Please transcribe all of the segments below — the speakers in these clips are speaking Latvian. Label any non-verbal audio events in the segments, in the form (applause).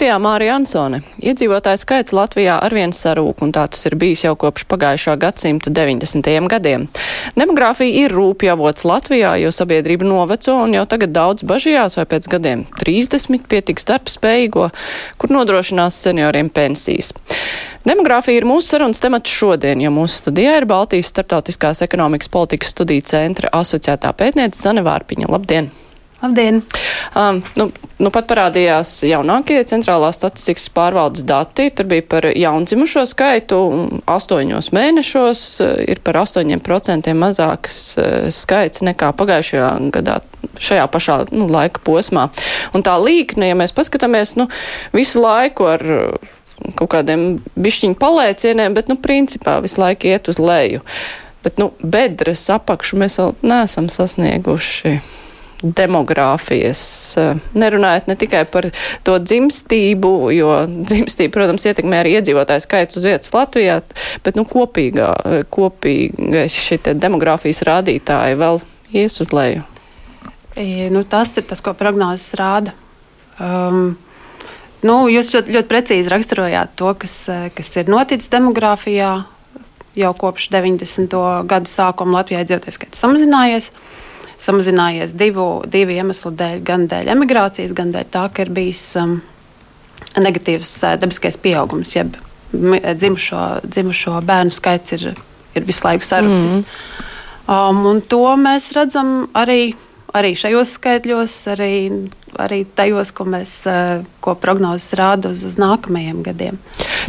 Studijā Mārija Ansone. Iedzīvotāju skaits Latvijā arvien sarūk, un tā tas ir bijis jau kopš pagājušā gadsimta 90. gadiem. Demogrāfija ir rūpjavots Latvijā, jo sabiedrība noveco un jau tagad daudz bažījās, vai pēc gadiem 30 pietiks darbspējīgo, kur nodrošinās senioriem pensijas. Demogrāfija ir mūsu sarunas temats šodien, jo mūsu studijā ir Baltijas Startautiskās ekonomikas politikas studiju centra asociētā pētniece Zane Vārpiņa. Labdien! Labdien! Um, nu, nu pat parādījās jaunākie centrālās statistikas pārvaldes dati. Tur bija par jaundzimušo skaitu. Astoņos mēnešos ir par 8% mazāks skaits nekā pagājušajā gadā šajā pašā nu, laika posmā. Un tā līkne, ja mēs paskatāmies nu, visu laiku ar kaut kādiem bišķiņu palēcieniem, bet, nu, principā visu laiku iet uz leju. Bet, nu, bedres apakšu mēs vēl neesam sasnieguši demogrāfijas. Nerunājot ne tikai par to dzimstību, jo dzimstība, protams, ietekmē arī iedzīvotāju skaits uz vietas Latvijā, bet nu, kopīgā, kopīgais šī demogrāfijas rādītāji vēl ies uz leju. E, nu, tas ir tas, ko prognozes rāda. Um, nu, jūs ļoti, ļoti precīzi raksturojāt to, kas, kas ir noticis demogrāfijā. Jau kopš 90. gadu sākuma Latvijā iedzīvotājs skaits samazinājies. Uh, samazinājies divu, divu iemeslu dēļ, gan dēļ emigrācijas, gan dēļ tā, ka ir bijis um, negatīvs uh, dabiskais pieaugums, jeb dzimušo, dzimušo bērnu skaits ir, ir visu laiku sarucis. Mm. Um, to mēs redzam arī arī šajos skaitļos, arī, arī tajos, ko, mēs, eh, ko prognozes rāda uz, uz nākamajiem gadiem.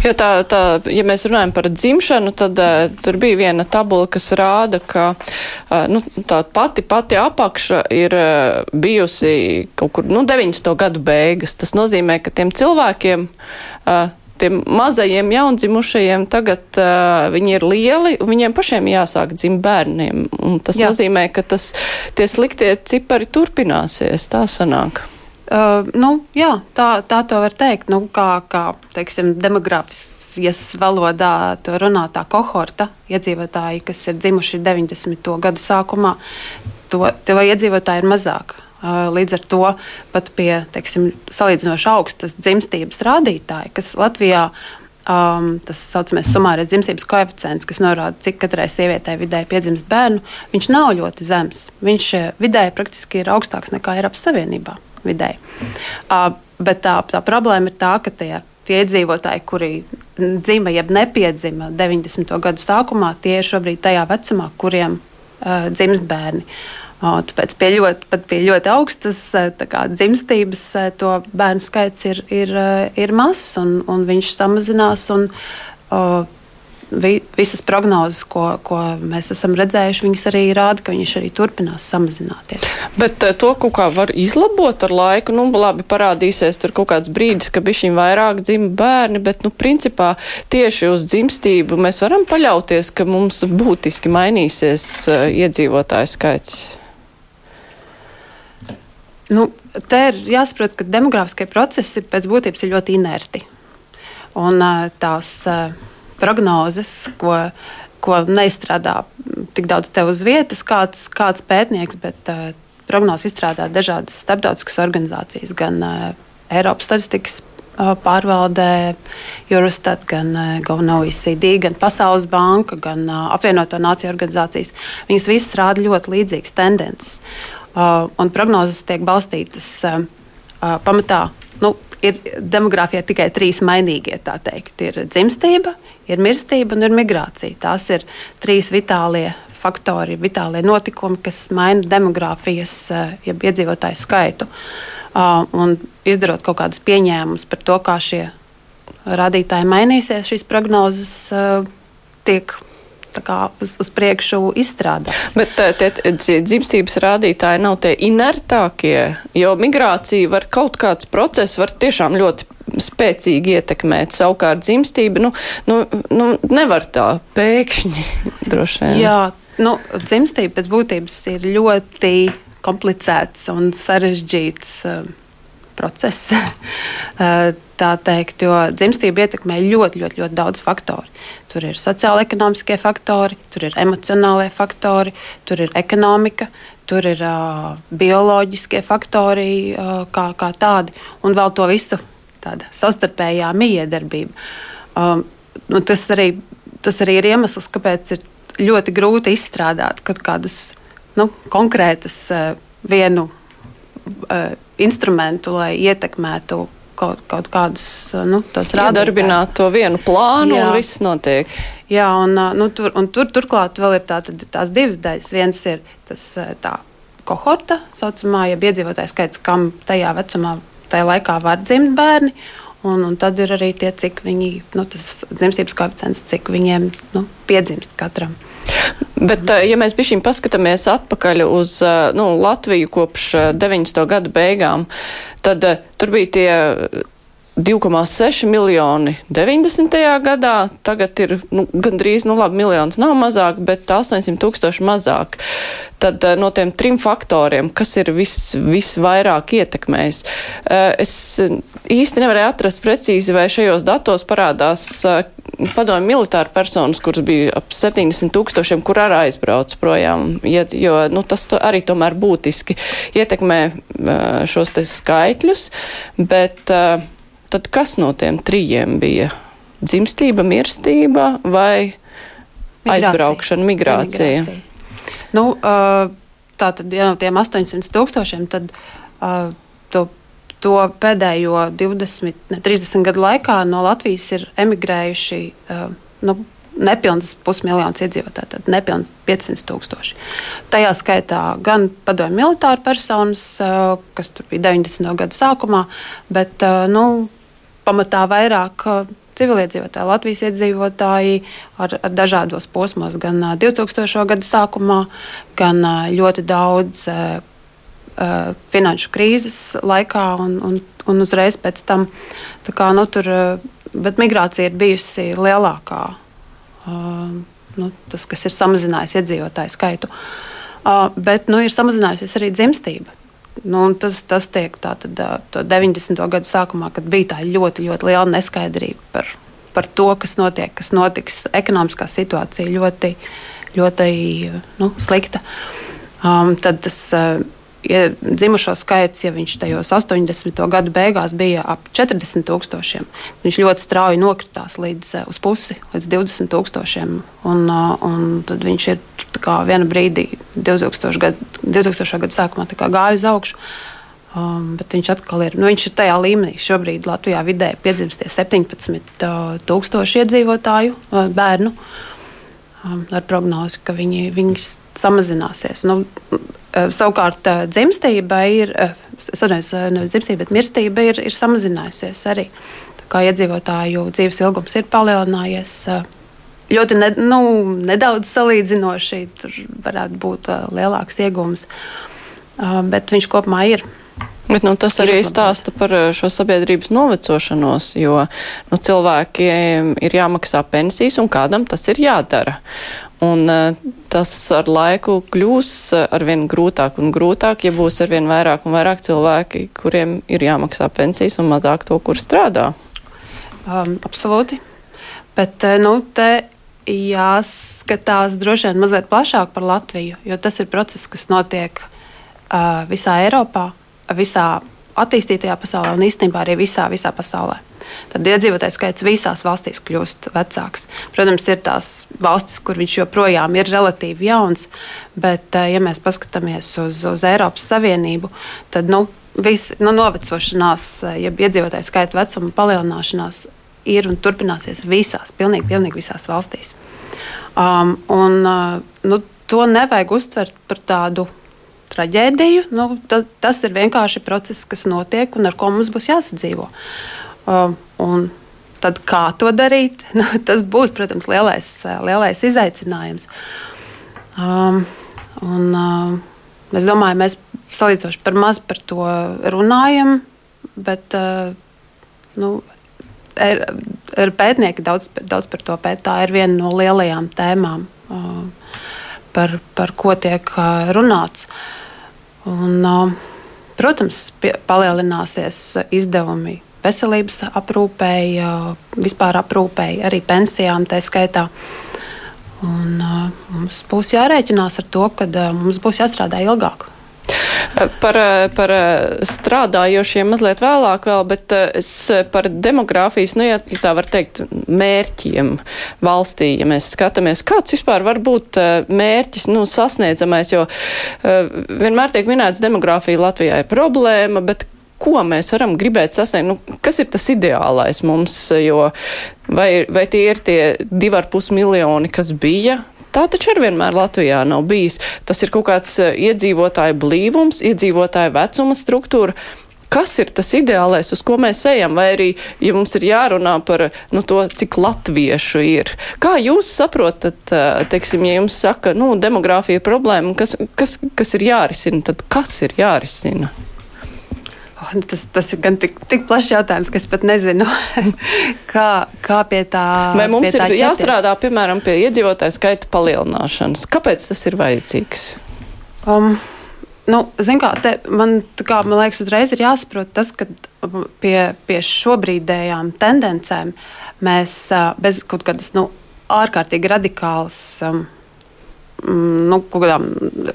Jo tā, tā, ja mēs runājam par dzimšanu, tad uh, tur bija viena tabula, kas rāda, ka uh, nu, tā pati, pati apakša ir uh, bijusi kaut kur nu, 90. gadu beigas. Tas nozīmē, ka tiem cilvēkiem uh, tiem mazajiem jaundzimušajiem tagad uh, viņi ir lieli, un viņiem pašiem jāsāk dzimt bērniem. Un tas Jā. nozīmē, ka tas, tie sliktie cipari turpināsies. Tā sanāk. Uh, nu, jā, tā, tā to var teikt. Nu, kā kā teiksim, demogrāfijas valodā to runā tā kohorta iedzīvotāji, kas ir dzimuši 90. gadu sākumā, to, to iedzīvotāji ir mazāk. Līdz ar to pat pie teiksim, salīdzinoši augstas dzimstības rādītāja, kas Latvijā Um, tas saucamais sumārais dzimstības koeficients, kas norāda, cik katrai sievietei vidēji piedzimst bērnu, viņš nav ļoti zems. Viņš vidēji praktiski ir augstāks nekā Eiropas Savienībā vidēji. Uh, bet tā, tā problēma ir tā, ka tie, tie iedzīvotāji, kuri dzima jeb nepiedzima 90. gadu sākumā, tie ir šobrīd tajā vecumā, kuriem uh, dzimst bērni. Uh, Tāpēc pie ļoti, pie ļoti augstas kā, dzimstības to bērnu skaits ir, ir, ir mazs un, un viņš samazinās. Un, o, Visas prognozes, ko, ko mēs esam redzējuši, viņas arī rāda, ka viņš arī turpinās samazināties. Bet to kaut kā var izlabot ar laiku. Nu, labi, parādīsies tur kaut kāds brīdis, ka bišķiņ vairāk dzimta bērni, bet, nu, principā tieši uz dzimstību mēs varam paļauties, ka mums būtiski mainīsies iedzīvotāju skaits. Nu, te ir jāsaprot, ka demogrāfiskie procesi pēc būtības ir ļoti inerti. Un tās prognozes, ko, ko neizstrādā tik daudz te uz vietas, kāds, kāds pētnieks, bet prognozes izstrādā dažādas starptautiskas organizācijas, gan Eiropas statistikas pārvaldē, Eurostat, gan, gan OECD, gan Pasaules banka, gan apvienoto nāciju organizācijas. Viņas visas rāda ļoti līdzīgas tendences. Uh, un prognozes tiek balstītas uh, uh, pamatā. Nu, ir demogrāfijā tikai trīs mainīgie. Ir dzimstība, ir mirstība un ir migrācija. Tās ir trīs vitālie faktori, vitālie notikumi, kas maina demogrāfijas, ja iedzīvotāju skaitu. Un izdarot kaut kādus pieņēmumus par to, kā šie rādītāji mainīsies, šīs prognozes tiek uz, uz priekšu izstrādāts. Bet tie dzimstības rādītāji nav tie inertākie, jo migrācija var kaut kāds process, var tiešām ļoti spēcīgi ietekmēt. Savukārt dzimstība, nu, nu, nu nevar tā pēkšņi droši vien. Jā, nu, dzimstība pēc būtības ir ļoti komplicēts un sarežģīts uh, process. (laughs) Tā teikt, jo dzimstība ietekmē ļoti, ļoti, ļoti daudz faktoru. Tur ir sociāla-ekonomiskie faktori, tur ir emocionālie faktori, tur ir ekonomika, tur ir uh, bioloģiskie faktori uh, kā, kā tādi, un vēl to visu tāda savstarpējā miedarbība. Um, nu, tas, arī, tas arī ir iemesls, kāpēc ir ļoti grūti izstrādāt kaut kādus nu, konkrētus uh, vienu uh, instrumentu, lai ietekmētu kaut, kaut kādus nu, tos rādītājus. Iedarbināt to vienu plānu Jā. un viss notiek. Jā, un, nu, tur, un tur, turklāt vēl ir tā, tās divas daļas. Viens ir tas tā kohorta, saucamā, ja iedzīvotāju skaits, kam tajā vecumā, tajā laikā var dzimt bērni. Un, un tad ir arī tie, cik viņi, nu, tas dzimstības koeficients, cik viņiem nu, piedzimst katram. Bet, ja mēs bijām paskatāmies atpakaļ uz nu, Latviju kopš 90. gada beigām, tad tur bija tie 2,6 miljoni 90. gadā, tagad ir nu, gandrīz, nu labi, miljons nav mazāk, bet 800 tūkstoši mazāk. Tad no tiem trim faktoriem, kas ir vis, visvairāk ietekmējis, es īsti nevarēju atrast precīzi, vai šajos datos parādās padomju militāru personas, kuras bija ap 70 tūkstošiem, kur arī aizbrauc projām, jo nu, tas to arī tomēr būtiski ietekmē šos te skaitļus, bet tad kas no tiem trījiem bija? Dzimstība, mirstība vai migrācija. aizbraukšana, migrācija? migrācija. Nu, tā tad, ja no tiem 800 tūkstošiem, tad to to pēdējo 20, ne, 30 gadu laikā no Latvijas ir emigrējuši nu, nepilns pusmiljons iedzīvotāju, tad nepilns 500 tūkstoši. Tajā skaitā gan padomju militāru personas, kas tur bija 90. gada sākumā, bet nu, pamatā vairāk. Civiliedzīvotāji, Latvijas iedzīvotāji ar, ar dažādos posmos, gan 2000. gada sākumā, gan ļoti daudz finanšu krīzes laikā un, un, un uzreiz pēc tam. Kā, nu, tur, bet migrācija ir bijusi lielākā. Nu, tas, kas ir samazinājis iedzīvotāju skaitu. Bet nu, ir samazinājusies arī dzimstība. Nu, tas, tas tiek tātad, uh, 90. gadu sākumā, kad bija tā ļoti, ļoti liela neskaidrība par, par to, kas notiek, kas notiks. Ekonomiskā situācija ļoti, ļoti nu, slikta. Um, tad tas uh, ja dzimušo skaits, ja viņš tajos 80. gadu beigās bija ap 40 tūkstošiem, viņš ļoti strauji nokritās līdz eh, pusi, līdz 20 tūkstošiem. Un, eh, un tad viņš ir vienā brīdī, 2000. Gadu, 2000. gada sākumā, gājis uz augšu. Um, bet viņš atkal ir, nu, viņš ir tajā līmenī. Šobrīd Latvijā vidēji piedzimstie 17 uh, iedzīvotāju uh, bērnu. Um, ar prognozi, ka viņi, viņi samazināsies. Nu, savukārt eh, dzimstība ir, eh, nevis dzimstība, bet mirstība ir, ir samazinājusies arī. Tā kā iedzīvotāju dzīves ilgums ir palielinājies. Ļoti ne, nu, nedaudz salīdzinoši, tur varētu būt lielāks iegūms, bet viņš kopumā ir. Bet, nu, tas arī stāsta par šo sabiedrības novecošanos, jo nu, cilvēkiem ir jāmaksā pensijas un kādam tas ir jādara. Un tas ar laiku kļūs uh, arvien grūtāk un grūtāk, ja būs arvien vairāk un vairāk cilvēki, kuriem ir jāmaksā pensijas un mazāk to, kur strādā. Um, absolūti. Bet uh, nu, te jāskatās droši vien mazliet plašāk par Latviju, jo tas ir process, kas notiek uh, visā Eiropā, visā attīstītajā pasaulē un īstenībā arī visā, visā pasaulē tad iedzīvotāju skaits visās valstīs kļūst vecāks. Protams, ir tās valstis, kur viņš joprojām ir relatīvi jauns, bet, eh, ja mēs paskatāmies uz, uz Eiropas Savienību, tad nu, vis, nu, novecošanās, eh, ja iedzīvotāju skaita vecuma palielināšanās ir un turpināsies visās, pilnīgi, pilnīgi visās valstīs. Um, un, uh, nu, to nevajag uztvert par tādu traģēdiju. Nu, ta, tas ir vienkārši process, kas notiek un ar ko mums būs jāsadzīvot. Un tad kā to darīt? (laughs) Nu, tas būs, protams, lielais, lielais izaicinājums. Um, un, um, es domāju, mēs salīdzinoši par maz par to runājam, bet uh, nu, ir, ir pētnieki daudz, daudz par to pēt. Tā ir viena no lielajām tēmām, uh, par, par ko tiek uh, runāts. Un, uh, Protams, pie, palielināsies izdevumi veselības aprūpēji, vispār aprūpēji, arī pensijām tā skaitā. Un, mums būs jārēķinās ar to, ka mums būs jāstrādā ilgāk. Par, par strādājošiem mazliet vēlāk vēl, bet es par demogrāfijas, nu, ja tā var teikt, mērķiem valstī, ja mēs skatāmies, kāds vispār var būt mērķis, nu, sasniedzamais, jo vienmēr tiek minēts, demogrāfija Latvijā ir problēma, bet ko mēs varam gribēt sasniegt, nu, kas ir tas ideālais mums, jo vai, vai tie ir tie divi ar pus miljoni, kas bija Tā taču arī vienmēr Latvijā nav bijis. Tas ir kaut kāds eh, iedzīvotāju blīvums, iedzīvotāju vecuma struktūra. Kas ir tas ideālais, uz ko mēs ejam, vai arī, ja mums ir jārunā par nu, to, cik latviešu ir? Kā jūs saprotat, eh, teiksim, ja jums saka, nu, demogrāfija ir problēma, kas, kas, kas ir jārisina, tad kas ir jārisina? Tas, tas ir gan tik, tik plašs jautājums, ka es pat nezinu, (laughs) kā, kā pie tā. Vai mums ir ķerties. jāstrādā, piemēram, pie iedzīvotāju skaita palielināšanas? Kāpēc tas ir vajadzīgs? Um, nu, kā, te, man, kā, man liekas, uzreiz ir jāsaprot tas, ka pie, pie šobrīdējām tendencēm mēs bez kaut kādas nu, ārkārtīgi radikālas. Um, nu, kādām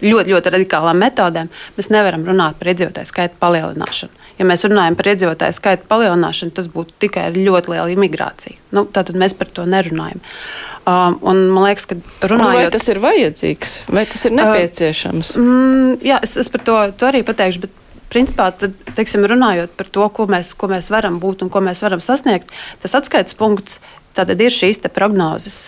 ļoti, ļoti radikālām metodēm, mēs nevaram runāt par iedzīvotāju skaitu palielināšanu. Ja mēs runājam par iedzīvotāju skaitu palielināšanu, tas būtu tikai ar ļoti lielu imigrāciju. Nu, Tātad mēs par to nerunājam. Um, un, man liekas, ka runājot, un vai tas ir vajadzīgs, vai tas ir nepieciešams? Uh, mm, jā, es, es par to, to arī pateikšu. Bet, principā, tad, teiksim, runājot par to, ko mēs, ko mēs varam būt un ko mēs varam sasniegt, tas atskaites punkts ir šīs prognozes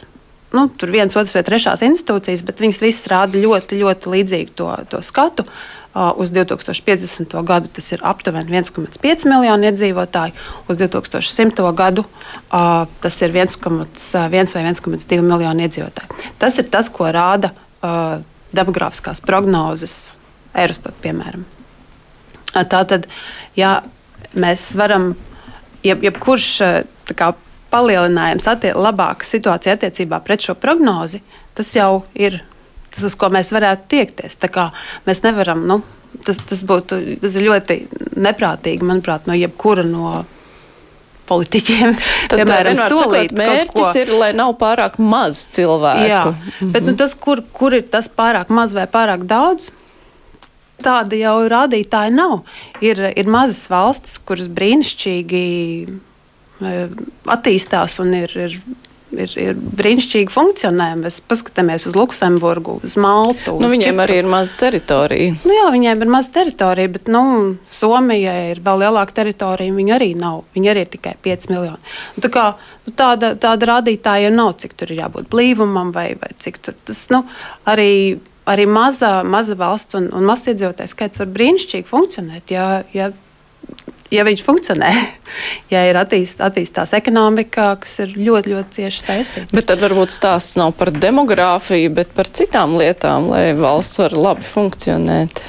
nu, tur viens, otrs vai trešās institūcijas, bet viņas visas rāda ļoti, ļoti līdzīgu to, to skatu. Uh, uz 2050. gadu tas ir aptuveni 1,5 miljoni iedzīvotāji, uz 2100. gadu uh, tas ir 1,1 vai 1,2 miljoni iedzīvotāji. Tas ir tas, ko rāda uh, demogrāfiskās prognozes Eurostat, piemēram. Tātad, ja mēs varam, jeb, jebkurš kā, palielinājums, attie, labāka situācija attiecībā pret šo prognozi, tas jau ir tas, uz ko mēs varētu tiekties. Mēs nevaram, nu, tas, tas, būtu, tas ir ļoti neprātīgi, manuprāt, no jebkura no politiķiem. Tad, piemēram, solīt, sakot, mērķis ir, lai nav pārāk maz cilvēku. Jā, -hmm. bet nu, tas, kur, kur ir tas pārāk maz vai pārāk daudz? Tāda jau rādītāja nav. Ir, ir mazas valstis, kuras brīnišķīgi attīstās un ir, ir ir, ir brīnišķīgi funkcionē. Mēs paskatāmies uz Luksemburgu, uz Maltu. Uz nu, viņiem Kipru. arī ir maza teritorija. Nu, jā, viņiem ir maza teritorija, bet nu, Somijai ir vēl lielāka teritorija. Viņi arī nav. Viņi arī ir tikai 5 miljoni. Nu, tā kā, nu, tāda, tāda rādītāja nav, cik tur ir jābūt blīvumam vai, vai cik tur tas nu, arī. Arī maza, maza valsts un, un mazs iedzīvotājs skaits var brīnišķīgi funkcionēt, ja, ja ja viņš funkcionē, (laughs) ja ir attīst, attīstās ekonomika, kas ir ļoti, ļoti cieši saistīta. Bet tad varbūt stāsts nav par demogrāfiju, bet par citām lietām, lai valsts var labi funkcionēt.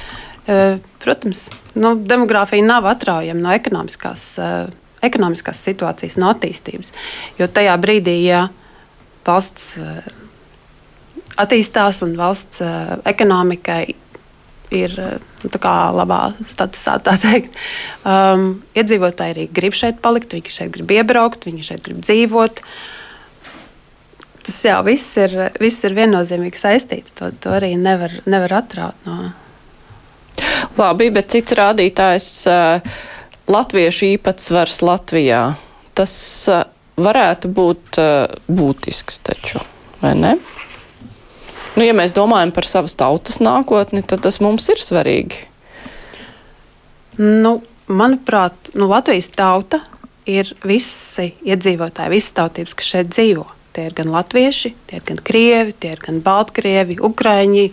Protams, nu, demogrāfija nav atraujama no ekonomiskās, ekonomiskās situācijas, no attīstības. Jo tajā brīdī, ja valsts attīstās un valsts ekonomikai ir nu, labā statusā. Um, iedzīvotāji arī grib šeit palikt, viņi šeit grib iebraukt, viņi šeit grib dzīvot. Tas jau viss ir, viss ir viennozīmīgi saistīts. To, to arī nevar, nevar atraut no. Labi, bet cits rādītājs uh, - latviešu īpatsvars Latvijā. Tas uh, varētu būt būtisks taču, vai ne? Nu, ja mēs domājam par savas tautas nākotni, tad tas mums ir svarīgi. Nu, manuprāt, nu, Latvijas tauta ir visi iedzīvotāji, visas tautības, kas šeit dzīvo. Tie ir gan latvieši, tie ir gan krievi, tie ir gan baltkrievi, ukrāņi,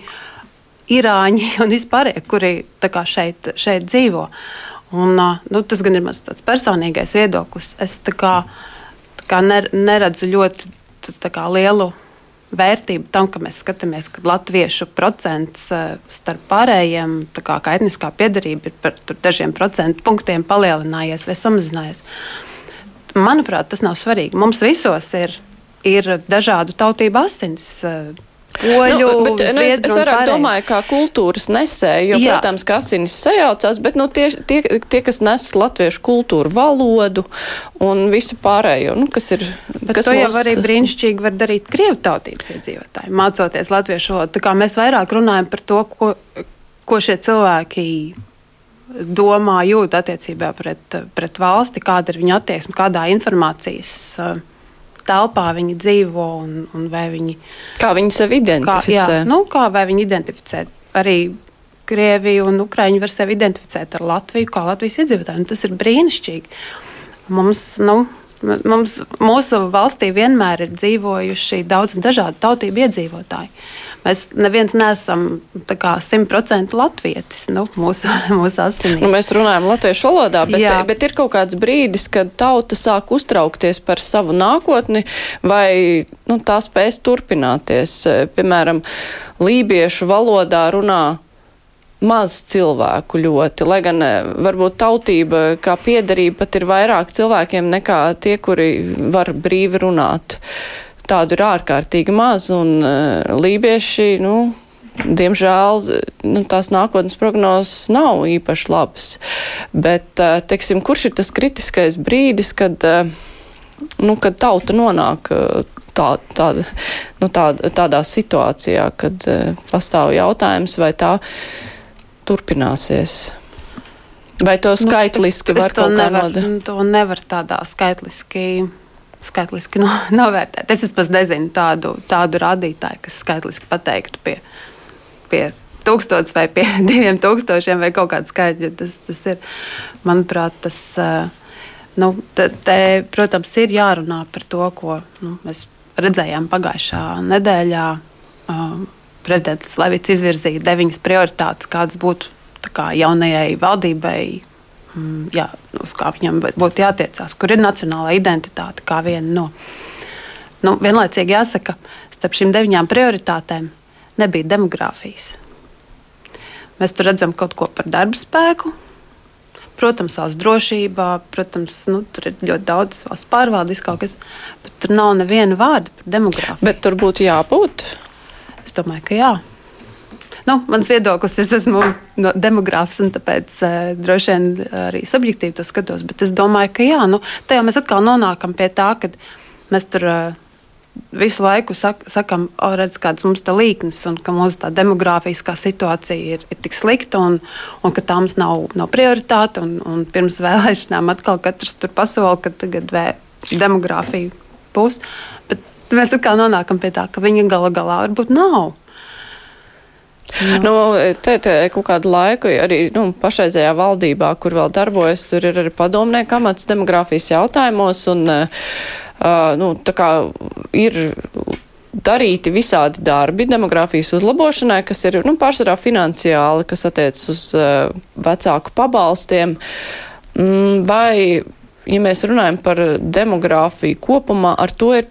irāņi (laughs) un vispārējie, kuri šeit, šeit dzīvo. Un, nu, tas gan ir mans personīgais viedoklis. Es tā kā, tā kā neredzu ļoti kā, lielu vērtību tam, ka mēs skatāmies, ka latviešu procents eh, starp pārējiem, kā, kā etniskā piedarība, ir par dažiem procentu punktiem palielinājies vai samazinājies. Manuprāt, tas nav svarīgi. Mums visos ir, ir dažādu tautību asins. Eh, poļu, nu, bet, nu, es, es vairāk domāju, kā kultūras nesēju, jo, Jā. protams, ka asinis sajaucās, bet nu, tie, tie, tie, kas nes latviešu kultūru, valodu un visu pārējo, nu, kas ir. Bet kas to jau mūs... arī brīnišķīgi var darīt krievu tautības iedzīvotāji, mācoties latviešu valodu. Tā kā mēs vairāk runājam par to, ko, ko šie cilvēki domā, jūt attiecībā pret, pret valsti, kāda ir viņa attieksme, kādā informācijas uh, telpā viņi dzīvo un, un vai viņi. Kā viņi sevi identificē? Kā, jā, nu, kā vai viņi identificē arī Krieviju un Ukraiņu var sevi identificēt ar Latviju, kā Latvijas iedzīvotāju. Tas ir brīnišķīgi. Mums, nu, mums, mūsu valstī vienmēr ir dzīvojuši daudz dažādu tautību iedzīvotāji. Mēs neviens neesam simtprocentīgi latvietis nu, mūsu, (laughs) mūsu asinīs. Nu, mēs runājam latviešu valodā, bet, Jā. bet ir kaut kāds brīdis, kad tauta sāk uztraukties par savu nākotni, vai nu, tā spēs turpināties. Piemēram, lībiešu valodā runā maz cilvēku ļoti, lai gan varbūt tautība kā piederība pat ir vairāk cilvēkiem nekā tie, kuri var brīvi runāt. Uh, tādu ir ārkārtīgi maz, un uh, lībieši, nu, diemžēl, nu, tās nākotnes prognozes nav īpaši labas. Bet, uh, teiksim, kurš ir tas kritiskais brīdis, kad, nu, kad tauta nonāk tā, tā, nu, tā, tādā situācijā, kad pastāv jautājums, vai tā turpināsies? Vai to skaitliski nu, es, var es kā nodot? To nevar tādā skaitliski skaitliski no, (laughs) novērtēt. Es pats nezinu tādu, tādu rādītāju, kas skaitliski pateiktu pie, pie tūkstotis vai pie (laughs) diviem tūkstošiem vai kaut kāda skaitļa. Tas, tas ir, manuprāt, tas, nu, te, te, protams, ir jārunā par to, ko nu, mēs redzējām pagājušā nedēļā. Prezidents Levits izvirzīja deviņas prioritātes, kādas būtu kā, jaunajai valdībai jā, uz kā viņam būtu jātiecās, kur ir nacionālā identitāte kā viena no. Nu, vienlaicīgi jāsaka, starp šīm deviņām prioritātēm nebija demogrāfijas. Mēs tur redzam kaut ko par darba spēku, protams, valsts drošībā, protams, nu, tur ir ļoti daudz valsts pārvaldes kaut kas, bet tur nav neviena vārda par demogrāfiju. Bet tur būtu jābūt? Es domāju, ka jā. Nu, mans viedoklis, es esmu no demogrāfs, un tāpēc uh, droši vien arī subjektīvi to skatos. Bet es domāju, ka jā, nu, tajā mēs atkal nonākam pie tā, ka mēs tur. Uh, visu laiku sak, sakam, oh, redz, kādas mums ir līnijas, un ka mūsu tā demogrāfiskā situācija ir, ir tik slikta, un, un ka tā mums nav, nav prioritāte. Un, un pirms vēlēšanām atkal katrs tur pasola, ka tagad vē, demogrāfija būs. Bet mēs atkal nonākam pie tā, ka viņa gala galā varbūt nav. Jā. Nu, te, te kaut kādu laiku arī nu, pašreizējā valdībā, kur vēl darbojas, tur ir arī padomnieka amats demogrāfijas jautājumos, un uh, nu, tā kā ir darīti visādi darbi demogrāfijas uzlabošanai, kas ir nu, pārsvarā finansiāli, kas attiecas uz uh, vecāku pabalstiem. Mm, vai, ja mēs runājam par demogrāfiju kopumā, ar to ir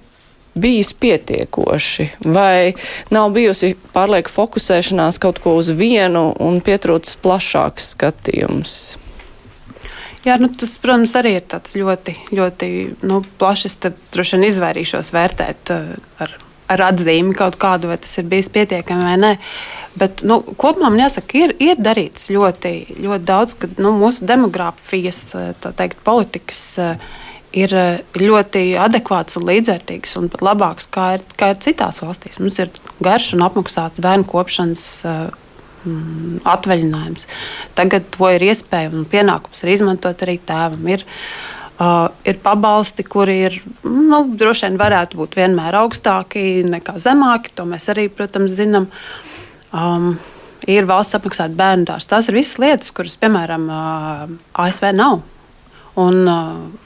bijis pietiekoši, vai nav bijusi pārlieku fokusēšanās kaut ko uz vienu un pietrūcis plašāks skatījums? Jā, nu, tas, protams, arī ir tāds ļoti, ļoti nu, plašs. Tad droši vien izvairīšos vērtēt uh, ar, ar atzīmi kaut kādu, vai tas ir bijis pietiekami vai nē. Bet nu, kopumā man jāsaka, ir, ir darīts ļoti, ļoti daudz, ka nu, mūsu demogrāfijas teikt, politikas. Uh, ir eh, ļoti adekvāts un līdzvērtīgs un pat labāks kā ir, kā ir citās valstīs. Mums ir garš un apmaksāts bērnu kopšanas mm, atvaļinājums. Tagad to ir iespēja un pienākums arī izmantot arī tēvam. Ir, Uh, ir pabalsti, kuri ir nu, droši vien varētu būt vienmēr augstāki nekā zemāki. To mēs arī, protams, zinām. Um, ir valsts apmaksāta bērnu dārsts. Tās ir visas lietas, kuras, piemēram, uh, ASV nav. Un, uh,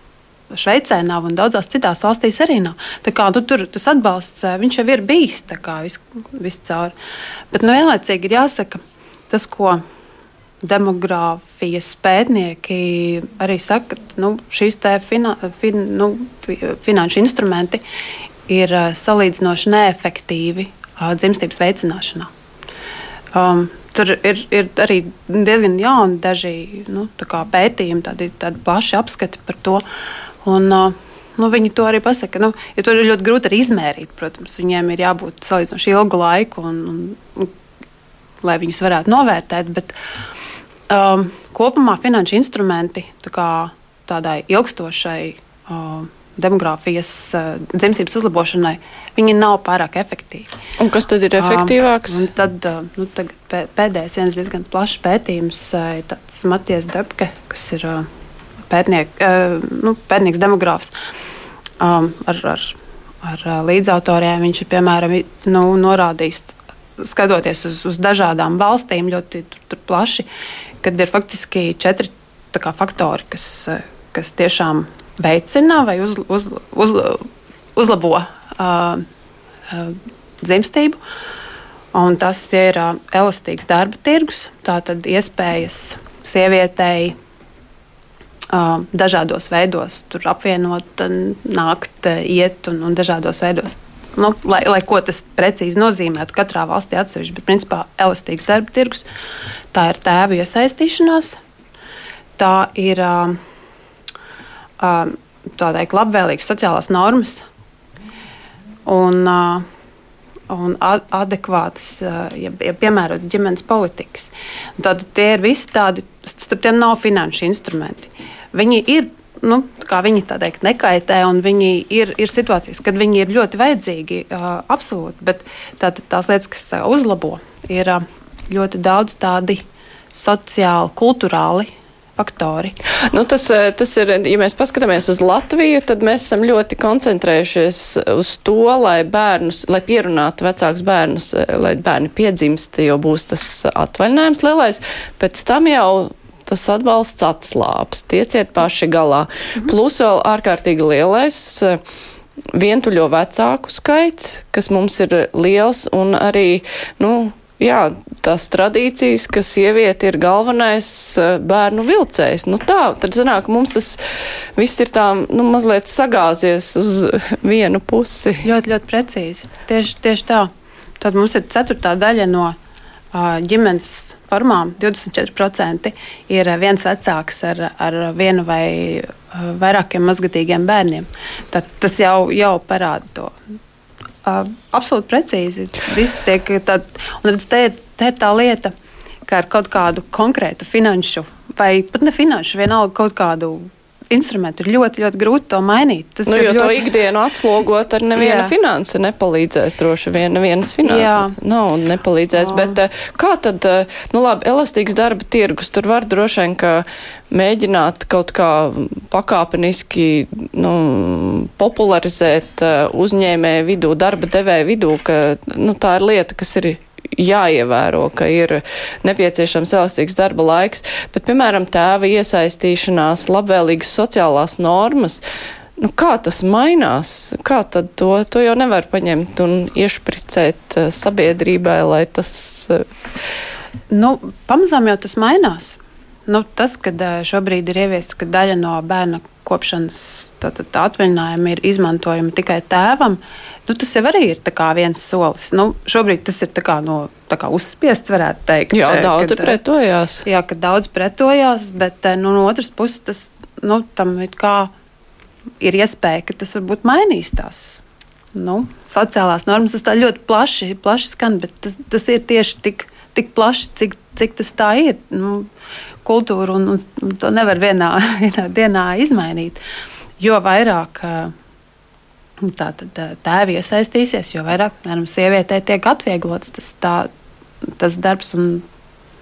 Šveicē nav un daudzās citās valstīs arī nav. Tā kā, nu, tur tas atbalsts jau ir bijis vis, viscaur. Bet nu, vienlaicīgi ir jāsaka tas, ko demogrāfijas pētnieki arī saka, ka nu, šīs fina, fin, nu, finanšu instrumenti ir salīdzinoši neefektīvi dzimstības veicināšanā. Um, tur ir, ir arī diezgan jauni daži nu, pētījumi, tādi, tādi plaši apskati par to. Uh, Un, nu, viņi to arī pasaka. Nu, ja to ir ļoti grūti arī izmērīt, protams, viņiem ir jābūt salīdzinoši ilgu laiku, un, un, un, lai viņus varētu novērtēt. Bet, um, kopumā finanšu instrumenti tā tādai ilgstošai uh, demogrāfijas uh, dzimstības uzlabošanai, viņi nav pārāk efektīvi. Un kas tad ir efektīvāks? Um, tad, uh, nu, pēdējais viens diezgan plašs pētījums uh, ir Matijas Debke, kas ir uh, pētniek, uh, nu, pētnieks demogrāfs. Um, ar, ar, ar līdzautoriem viņš ir piemēram nu, norādījis, skatoties uz, uz dažādām valstīm, ļoti tur, tur plaši, kad ir faktiski četri kā, faktori, kas, kas tiešām veicina vai uz, uz, uz, uzlabo uh, uh, dzimstību. Un tas ir uh, elastīgs darba tirgus, tātad iespējas sievietei dažādos veidos apvienot, nākt, iet un, un dažādos veidos. Nu, lai, lai ko tas precīzi nozīmētu, katrā valstī atsevišķi, bet principā elastīgs darba tirgus, tā ir tēva iesaistīšanās, tā ir uh, tādai labvēlīgas sociālās normas un, un adekvātas, ja, ja piemērotas ģimenes politikas. Tad tie ir visi tādi, starp tiem nav finanšu instrumenti. Viņi ir nu, viņi tā teikt, nekaitē, un viņi ir, ir situācijas, kad viņi ir ļoti vajadzīgi, uh, absolūti. Bet tā, tās lietas, kas uzlabo, ir uh, ļoti daudz tādi sociāli, kultūrāli faktori. Nu, tas, eh, tas ir, ja mēs paskatāmies uz Latviju, tad mēs esam ļoti koncentrējušies uz to, lai bērnus, lai pierunātu vecākus bērnus, eh, lai bērni piedzimst, jo būs tas atvaļinājums lielais. Pēc tam jau tas atbalsts atslāps, tieciet paši galā. Mhm. Plus vēl ārkārtīgi lielais eh, vientuļo vecāku skaits, kas mums ir liels un arī, nu, jā, tās tradīcijas, ka sieviete ir galvenais eh, bērnu vilcējs. Nu tā, tad sanāk, mums tas viss ir tā, nu, mazliet sagāzies uz vienu pusi. Ļoti, ļoti precīzi. Tieši, tieši tā. Tad mums ir ceturtā daļa no ģimenes formām. 24% ir viens vecāks ar, ar vienu vai vairākiem mazgatīgiem bērniem. Tad tas jau, jau parāda to absolūti precīzi. Viss tiek tad, un redz, te, te ir tā lieta, ka ar kaut kādu konkrētu finanšu vai pat ne finanšu, vienalga kaut kādu instrumentu ir ļoti, ļoti grūti to mainīt. Tas nu, jo ļoti... to ikdienu atslogot ar nevienu finansi nepalīdzēs droši vien, nevienas finanses nav un nepalīdzēs. Jā. Bet eh, kā tad, eh, nu labi, elastīgs darba tirgus, tur var droši vien, ka mēģināt kaut kā pakāpeniski nu, popularizēt eh, uzņēmēju vidū, darba devēju vidū, ka nu, tā ir lieta, kas ir jāievēro, ka ir nepieciešams elastīgs darba laiks, bet, piemēram, tēva iesaistīšanās, labvēlīgas sociālās normas. Nu, kā tas mainās? Kā tad to, to jau nevar paņemt un iešpricēt uh, sabiedrībai, lai tas. Uh... Nu, pamazām jau tas mainās. Nu, tas, ka uh, šobrīd ir ieviests, ka daļa no bērna kopšanas atvaļinājuma ir izmantojama tikai tēvam, uh, Nu, tas jau arī ir viens solis. Nu, šobrīd tas ir kā no, kā uzspiests, varētu teikt. Jā, daudz kad, pretojās. Jā, ka daudz pretojās, bet eh, nu, no otras puses tas nu, tam ir, ir iespēja, ka tas varbūt mainīs tās. Nu, sociālās normas tas ļoti plaši, plaši skan, bet tas, tas ir tieši tik, tik plaši, cik, cik tas tā ir. Nu, kultūra un, un, un to nevar vienā, (laughs) vienā dienā izmainīt. Jo vairāk uh, Tātad tēvi iesaistīsies, jo vairāk piemēram, sievietē tiek atvieglots tas, tā, tas darbs. Un,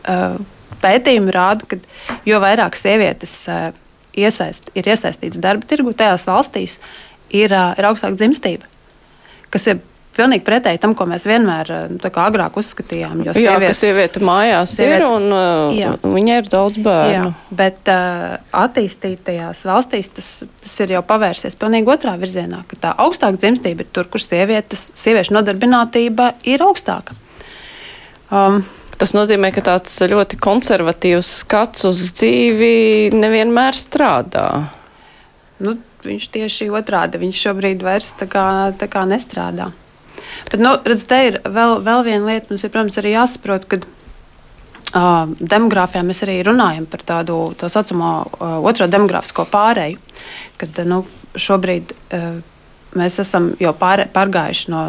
uh, pētījumi rāda, ka jo vairāk sievietes uh, iesaist, ir iesaistītas darba tirgu, tajās valstīs ir, uh, ir augstāka dzimstība. Kas ir pilnīgi pretēji tam, ko mēs vienmēr eh, nu, agrāk uzskatījām. Jo jā, ka sieviete mājās sieviete, ir un uh, jā. viņai ir daudz bērnu. Jā, bet uh, attīstītajās valstīs tas, tas ir jau pavērsies pilnīgi otrā virzienā, ka tā augstāka dzimstība ir tur, kur sievietes, sieviešu nodarbinātība ir augstāka. Um, Tas nozīmē, ka tāds ļoti konservatīvs skats uz dzīvi nevienmēr strādā. Nu, viņš tieši otrādi. Viņš šobrīd vairs tā kā, tā kā nestrādā. Bet, nu, redz, te ir vēl, vēl viena lieta, mums ir, protams, arī jāsaprot, ka uh, demogrāfijā mēs arī runājam par tādu tā saucamo uh, otro demogrāfisko pārēju. Kad, nu, šobrīd uh, mēs esam jau pār, pārgājuši no,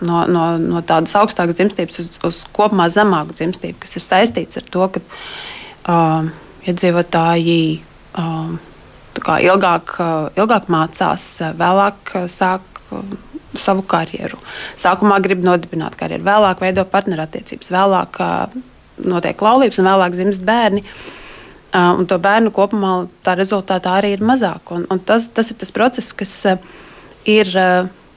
no, no, no tādas augstākas dzimstības uz, uz kopumā zemāku dzimstību, kas ir saistīts ar to, ka uh, iedzīvotāji uh, ilgāk, uh, ilgāk mācās, vēlāk uh, sāk. Uh, savu karjeru. Sākumā grib nodibināt karjeru, vēlāk veido partnerattiecības, vēlāk notiek laulības un vēlāk dzimst bērni. Un to bērnu kopumā tā rezultātā arī ir mazāk. Un, un tas, tas ir tas process, kas ir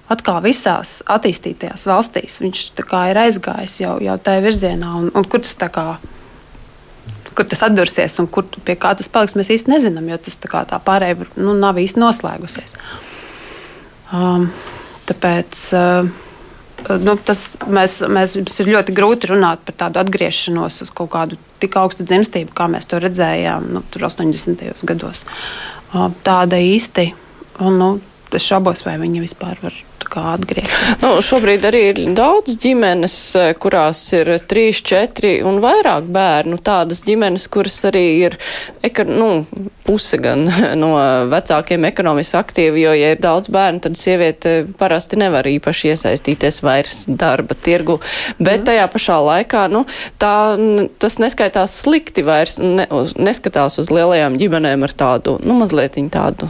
atkal visās attīstītajās valstīs. Viņš ir aizgājis jau, jau tajā virzienā, un, un kur tas tā kā. Kur tas atdursies un kur, pie kā tas paliks, mēs īsti nezinām, jo tas tā, tā pārējai nu, nav īsti noslēgusies. Um, tāpēc uh, nu, tas, mēs, mēs, mums ir ļoti grūti runāt par tādu atgriešanos uz kaut kādu tik augstu dzimstību, kā mēs to redzējām nu, 80. gados. Uh, tāda īsti. Un, nu, es šaubos, vai viņi vispār var atgriezties. Nu, šobrīd arī ir daudz ģimenes, eh, kurās ir trīs, četri un vairāk bērnu. Tādas ģimenes, kuras arī ir nu, puse gan (laughs) no vecākiem ekonomiski aktīvi, jo, ja ir daudz bērnu, tad sieviete parasti nevar īpaši iesaistīties vairs darba tirgu. Bet tajā pašā laikā nu, tā, tas neskaitās slikti vairs, ne, neskatās uz lielajām ģimenēm ar tādu, nu, mazliet tādu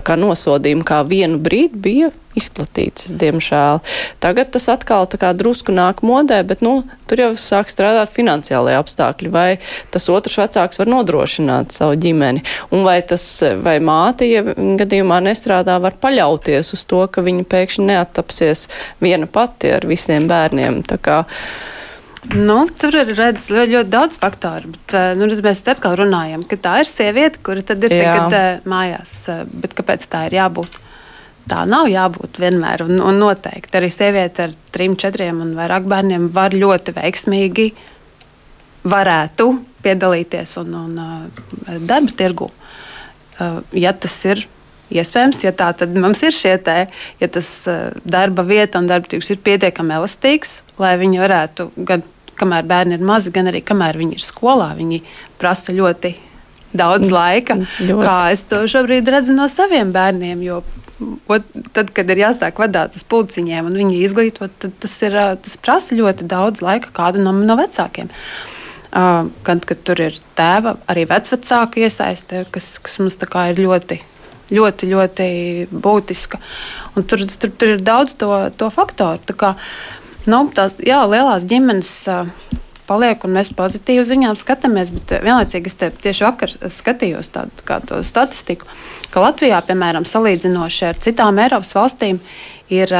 kā nosodījumi kā vienu brīdi bija izplatīts, diemžēl. Tagad tas atkal kā drusku nāk modē, bet, nu, tur jau sāk strādāt finansiālajie apstākļi, vai tas otrs vecāks var nodrošināt savu ģimeni, un vai tas, vai māte, ja gadījumā nestrādā, var paļauties uz to, ka viņa pēkšņi neattapsies viena pati ar visiem bērniem. Tā kā, Nu, tur ir redzams ļoti, ļoti daudz faktoru. Bet, eh, nu, mēs atkal runājam, ka tā ir sieviete, kura tad ir Jā. tagad, uh, mājās. Eh, bet kāpēc tā ir jābūt? Tā nav jābūt vienmēr. Un, un noteikti arī sieviete ar trim, četriem un vairāk bērniem var ļoti veiksmīgi varētu piedalīties un, un darba tirgu. Ja tas ir iespējams, ja tā tad mums ir šie te, ja tas darba vieta un darba tirgus ir pietiekami elastīgs, lai viņi varētu gan kamēr bērni ir mazi, gan arī kamēr viņi ir skolā. Viņi prasa ļoti daudz mm, laika. Ļoti. Kā es to šobrīd redzu no saviem bērniem. Jo ot, tad, kad ir jāsāk vadīt uz pulciņiem un viņi izglītot, tad tas, ir, tas prasa ļoti daudz laika kādu no, no vecākiem. Uh, gan kad tur ir tēva, arī vecvecāku iesaiste, kas, kas mums ir ļoti, ļoti, ļoti būtiska. Un tur, tur, tur ir daudz to, to faktoru. Tā kā, uh, Nu, tās jā, lielās ģimenes paliek, un mēs pozitīvi ziņām skatāmies, bet vienlaicīgi es tieši vakar skatījos tādu statistiku, ka Latvijā, piemēram, salīdzinoši ar citām Eiropas valstīm, ir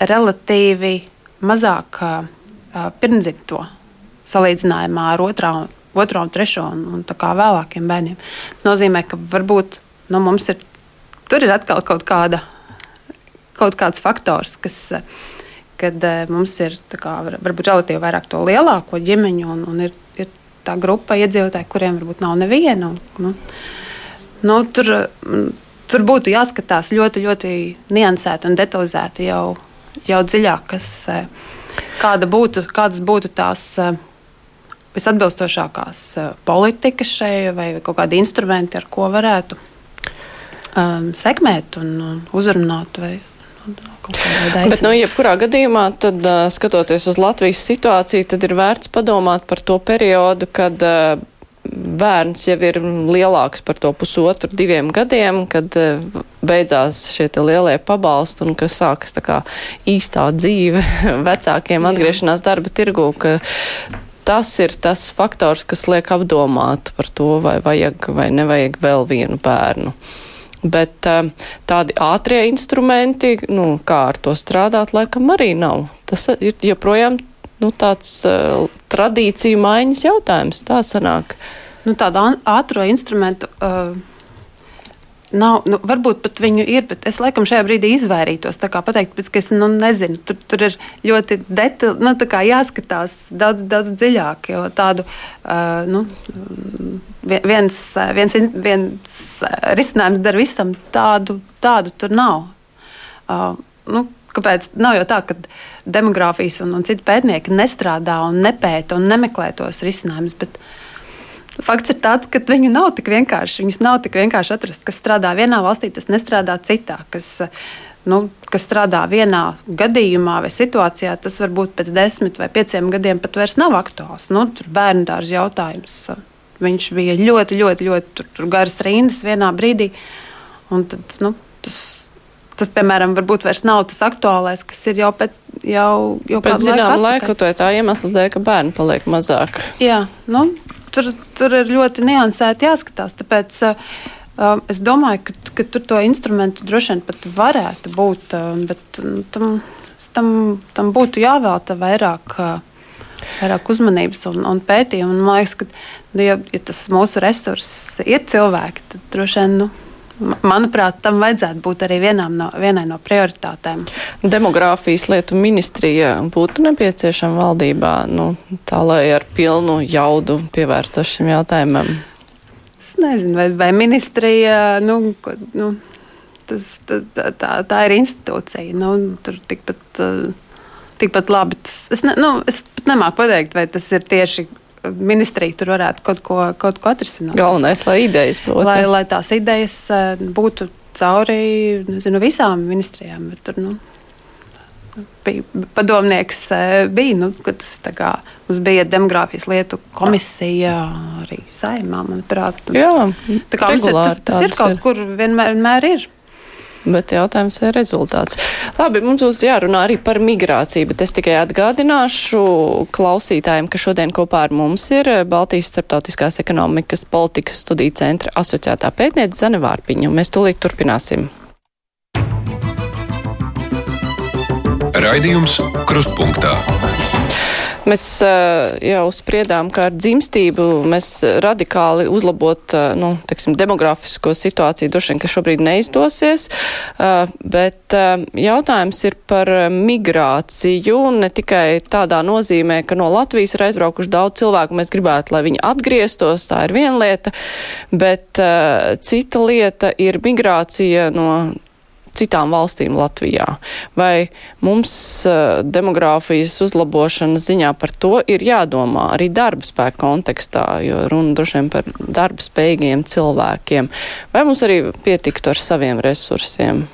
relatīvi mazāk pirmdzimto salīdzinājumā ar otrā, otro un trešo un, un vēlākiem bērniem. Tas nozīmē, ka varbūt nu, mums ir, tur ir atkal kaut, kāda, kaut kāds faktors, kas kad uh, mums ir kā, varbūt relatīvi vairāk to lielāko ģimeņu, un, un ir, ir tā grupa iedzīvotāji, kuriem varbūt nav neviena. Un, nu, nu, tur, tur būtu jāskatās ļoti, ļoti niansēti un detalizēti jau, jau dziļāk, kas, uh, kāda būtu, kādas būtu tās. Uh, visatbilstošākās politikas šai vai kaut kādi instrumenti, ar ko varētu um, sekmēt un, un uzrunāt vai Bet, nu, jebkurā gadījumā, tad, skatoties uz Latvijas situāciju, tad ir vērts padomāt par to periodu, kad bērns jau ir lielāks par to pusotru, diviem gadiem, kad beidzās šie lielie pabalsti un ka sākas tā kā īstā dzīve (laughs) vecākiem atgriešanās darba tirgū, ka tas ir tas faktors, kas liek apdomāt par to, vai vajag vai nevajag vēl vienu bērnu. Bet eh, tādi ātrie instrumenti, nu, kā ar to strādāt, laikam arī nav. Tas ir joprojām nu, tāds uh, tradīciju maiņas jautājums. Tā sanāk. Nu, tādu ātrā instrumentu uh, Nav, nu, varbūt pat viņu ir, bet es laikam šajā brīdī izvairītos. Tā kā pateikt, ka es nu, nezinu, tur, tur ir ļoti detaļi, nu, jāskatās daudz, daudz dziļāk. Jo tādu uh, nu, viens, viens, viens risinājums der visam, tādu, tādu tur nav. Uh, nu, kāpēc? Nav jau tā, ka demogrāfijas un, un citi pētnieki nestrādā un nepēta un nemeklē tos risinājumus. Bet, Fakts ir tāds, ka viņu nav tik vienkārši. Viņus nav tik vienkārši atrast, kas strādā vienā valstī, tas nestrādā citā. Kas, nu, kas strādā vienā gadījumā vai situācijā, tas varbūt pēc desmit vai pieciem gadiem pat vairs nav aktuāls. Nu, tur bērnu dārza jautājums. Viņš bija ļoti, ļoti, ļoti tur, tur garas rindas vienā brīdī. Tad, nu, tas, tas, piemēram, varbūt vairs nav tas aktuālais, kas ir jau pēc, jau, jau pēc zināmā laika, to tā iemesla dēļ, ka bērni paliek mazāk. Jā, nu, tur, tur ir ļoti niansēti jāskatās. Tāpēc uh, es domāju, ka, ka tur to instrumentu droši vien pat varētu būt, uh, bet nu, tam, tam, tam būtu jāvēlta vairāk. Vairāk uzmanības un, un pētījumu. Man liekas, ka, nu, ja, ja tas mūsu resurss ir cilvēki, tad droši vien nu, Manuprāt, tam vajadzētu būt arī no, vienai no prioritātēm. Demogrāfijas lietu ministrija būtu nepieciešama valdībā, nu, tā lai ar pilnu jaudu pievērstos šim jautājumam. Es nezinu, vai, vai ministrija, nu, nu, tas, tā, tā, tā ir institūcija. Nu, tur tikpat, tikpat labi. Tas, es, ne, nu, es pat nemāku pateikt, vai tas ir tieši ministrija tur varētu kaut ko, kaut ko atrisināt. Galvenais, lai idejas būtu. Lai, lai tās idejas eh, būtu cauri nezinu, visām ministrijām. Bet tur, nu, bija, padomnieks eh, bija, nu, tas kā, mums bija demogrāfijas lietu komisija arī saimā, manuprāt. Jā, tā kā tas, tas, tas ir kaut ir. kur vienmēr, vienmēr ir. Bet jautājums ir rezultāts. Labi, mums būs jārunā arī par migrāciju, bet es tikai atgādināšu klausītājiem, ka šodien kopā ar mums ir Baltijas starptautiskās ekonomikas politikas studiju centra asociētā pētniece Zane Vārpiņa. Mēs tūlīt turpināsim. Raidījums Krustpunktā. Mēs uh, jau spriedām, ka ar dzimstību mēs radikāli uzlabot uh, nu, teksim, demografisko situāciju. Droši vien, ka šobrīd neizdosies, uh, bet jautājums ir par migrāciju. Ne tikai tādā nozīmē, ka no Latvijas ir aizbraukuši daudz cilvēku, mēs gribētu, lai viņi atgrieztos, tā ir viena lieta, bet cita lieta ir migrācija no citām valstīm Latvijā. Vai mums uh, demogrāfijas uzlabošanas ziņā par to ir jādomā arī darba spēka kontekstā, jo runa droši vien par darba spējīgiem cilvēkiem. Vai mums arī pietiktu ar saviem resursiem?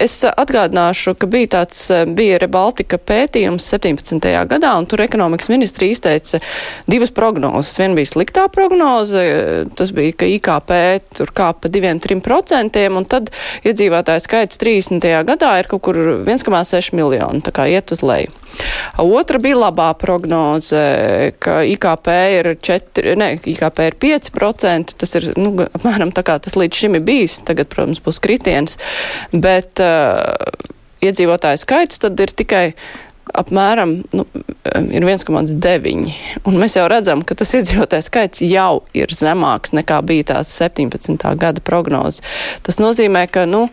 Es atgādināšu, ka bija tāds, bija Rebaltika pētījums 17. gadā, un tur ekonomikas ministri izteica divas prognozes. Viena bija sliktā prognoze, tas bija, ka IKP tur kāp pa 2-3%, un tad iedzīvotāju skaits 30. gadā ir kaut kur 1,6 miljonu, tā kā iet uz leju. Otra bija labā prognoze, ka IKP ir 4, ne, IKP ir 5%, tas ir, nu, apmēram tā kā tas līdz šim ir bijis, tagad, protams, būs kritiens, bet uh, iedzīvotāju skaits tad ir tikai apmēram nu, ir 1,9. Un mēs jau redzam, ka tas iedzīvotāju skaits jau ir zemāks nekā bija tās 17. gada prognoze. Tas nozīmē, ka, nu,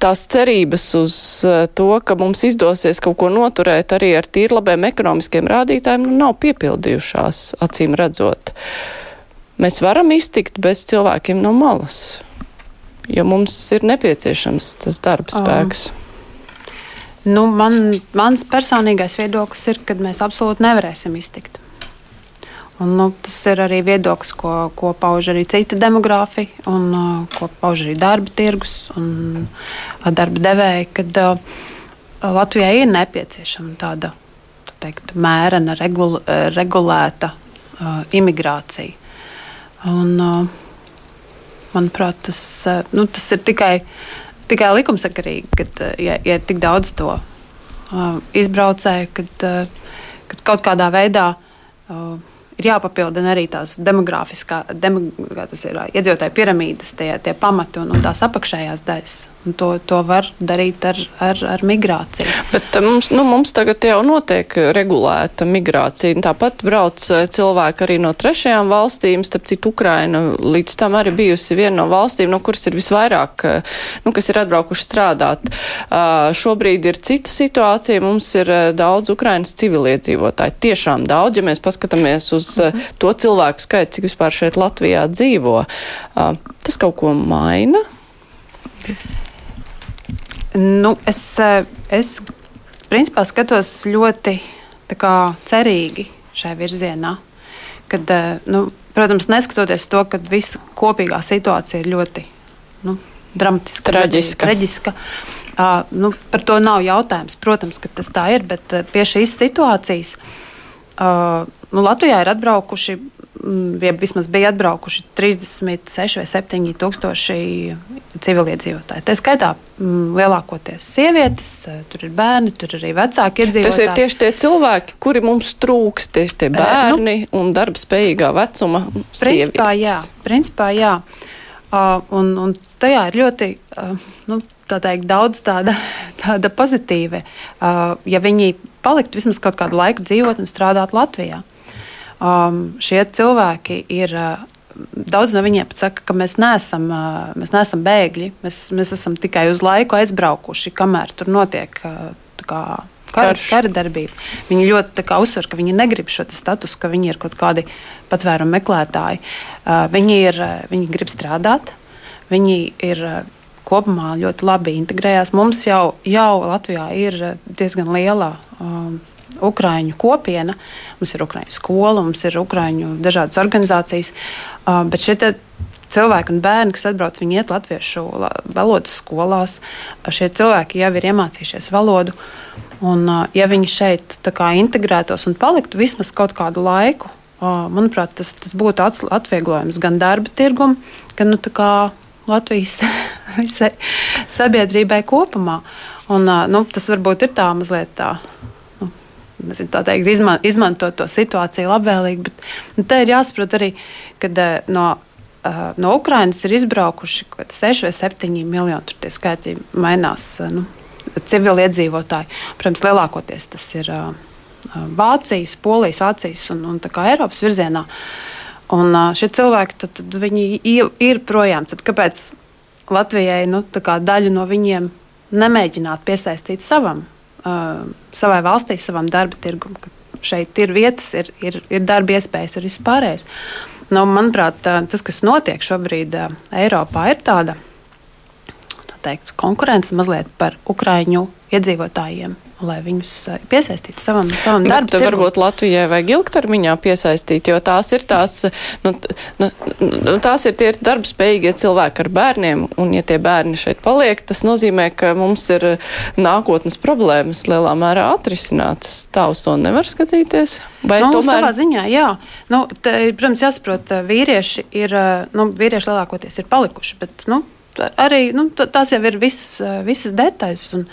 tās cerības uz eh, to, ka mums izdosies kaut ko noturēt arī ar tīrlabiem ekonomiskiem rādītājiem, nu, nav piepildījušās, acīm redzot. Mēs varam iztikt bez cilvēkiem no malas, jo mums ir nepieciešams tas darba spēks. Um. Nu, man, mans personīgais viedoklis ir, ka mēs absolūti nevarēsim iztikt. Un, nu, tas ir arī viedoklis, ko, ko pauž arī citi demografi un uh, ko pauž arī darba tirgus un uh, darba devēji, kad uh, Latvijai ir nepieciešama tāda tā teikt, mērena, regul, regulēta uh, imigrācija. Un, uh, manuprāt, tas, uh, nu, tas ir tikai, tikai likumsakarīgi, kad uh, ja, ja ir tik daudz to uh, izbraucēju, kad, kad kaut kādā veidā. Uh, ir jāpapildina arī tās demogrāfiskā, dem, tas ir iedzīvotāju piramīdas, tie, tie pamati un, un tās apakšējās daļas. Un to, to var darīt ar, ar, ar migrāciju. Bet eh, mums, nu, mums tagad jau notiek regulēta migrācija. Tāpat brauc eh, cilvēki arī no trešajām valstīm, starp citu Ukraina līdz tam arī bijusi viena no valstīm, no kuras ir visvairāk, eh, nu, kas ir atbraukuši strādāt. Uh, šobrīd ir cita situācija, mums ir daudz Ukrainas civiliedzīvotāji. Tiešām daudz, ja mēs paskatāmies uz to cilvēku skaitu, cik vispār šeit Latvijā dzīvo. Uh, tas kaut ko maina? Nu, es, eh, es principā skatos ļoti kā, cerīgi šajā virzienā. Kad, nu, Protams, neskatoties to, ka visa kopīgā situācija ir ļoti nu, dramatiska, Traģiska. traģiska. Uh, nu, par to nav jautājums. Protams, ka tas tā ir, bet pie šīs situācijas uh, nu, Latvijā ir atbraukuši, mm, jeb vismaz bija atbraukuši 36 vai 7 tūkstoši civiliedzīvotāji. Tā skaitā mm, lielākoties sievietes, uh, tur ir bērni, tur ir arī vecāki Tas iedzīvotāji. ir tieši tie cilvēki, kuri mums trūkst, tieši tie bērni nu, un darba spējīgā vecuma Principā, sievietes. jā. Principā, jā. Uh, un, un tajā ir ļoti uh, nu, tā teikt, daudz tāda, (laughs) tāda pozitīva. Uh, ja viņi paliktu vismaz kaut kādu laiku dzīvot un strādāt Latvijā, um, šie cilvēki ir. Uh, Daudz no viņiem pat saka, ka mēs neesam, uh, mēs neesam bēgļi. Mēs, mēs esam tikai uz laiku aizbraukuši, kamēr tur notiek uh, tā kā kara, kara darbība. Viņi ļoti uzsver, ka viņi negrib šo statusu, ka viņi ir kaut kādi patvērumu meklētāji. Uh, viņi, ir, viņi grib strādāt, viņi ir kopumā ļoti labi integrējās. Mums jau, jau Latvijā ir uh, diezgan liela. Um, Ukrāņu kopiena, mums ir ukrāņu skola, mums ir ukrāņu dažādas organizācijas, uh, bet šie cilvēki un bērni, kas atbrauc, viņi iet latviešu la- valodas skolās. Šie cilvēki jau ir iemācījušies valodu. Un, uh, ja viņi šeit integrētos un paliktu vismaz kaut kādu laiku, uh, manuprāt, tas, tas būtu atvieglojums gan darba tirgum, gan nu, Latvijas (laughs) visai sabiedrībai kopumā. Un, uh, nu, tas varbūt ir tā mazliet tā. nu, nezinu, tā teikt, izman, izmantot to situāciju labvēlīgi. Bet nu, te ir jāsaprot arī, ka no, uh, no Ukrainas ir izbraukuši kaut kādi 6 vai 7 miljoni. Tur tie skaitļi mainās. uh, Nu, Civiliedzīvotāji. Protams, lielākoties tas ir uh, uh, Vācijas, Polijas, Vācijas un, un Eiropas virzienā. Un šie cilvēki tad, tad ir projām. Tad kāpēc Latvijai nu, daļu no viņiem nemēģināt piesaistīt savam, uh, savai valstī, savam darba tirgum? Šeit ir vietas, ir, ir, ir darba iespējas, ir vispārējais. Nu, manuprāt, tas, kas notiek šobrīd uh, Eiropā, ir tāda tā teikt, konkurence mazliet par Ukrāņu iedzīvotājiem, lai viņus uh, piesaistītu savam, savam Bet darbam. varbūt Latvijai vajag ilgtermiņā piesaistīt, jo tās ir tās, nu, nu, nu, tās ir tie darba spējīgie cilvēki ar bērniem, un ja tie bērni šeit paliek, tas nozīmē, ka mums ir nākotnes problēmas lielā mērā atrisinātas. Tā uz to nevar skatīties. Vai Nu, tomēr Savā ziņā, jā. Nu, te, protams, jāsaprot, ka vīrieši ir, eh, nu, vīrieši lielākoties ir palikuši. Bet, nu, arī nu, tā- tās jau ir visas, eh, visas detaļas. Un,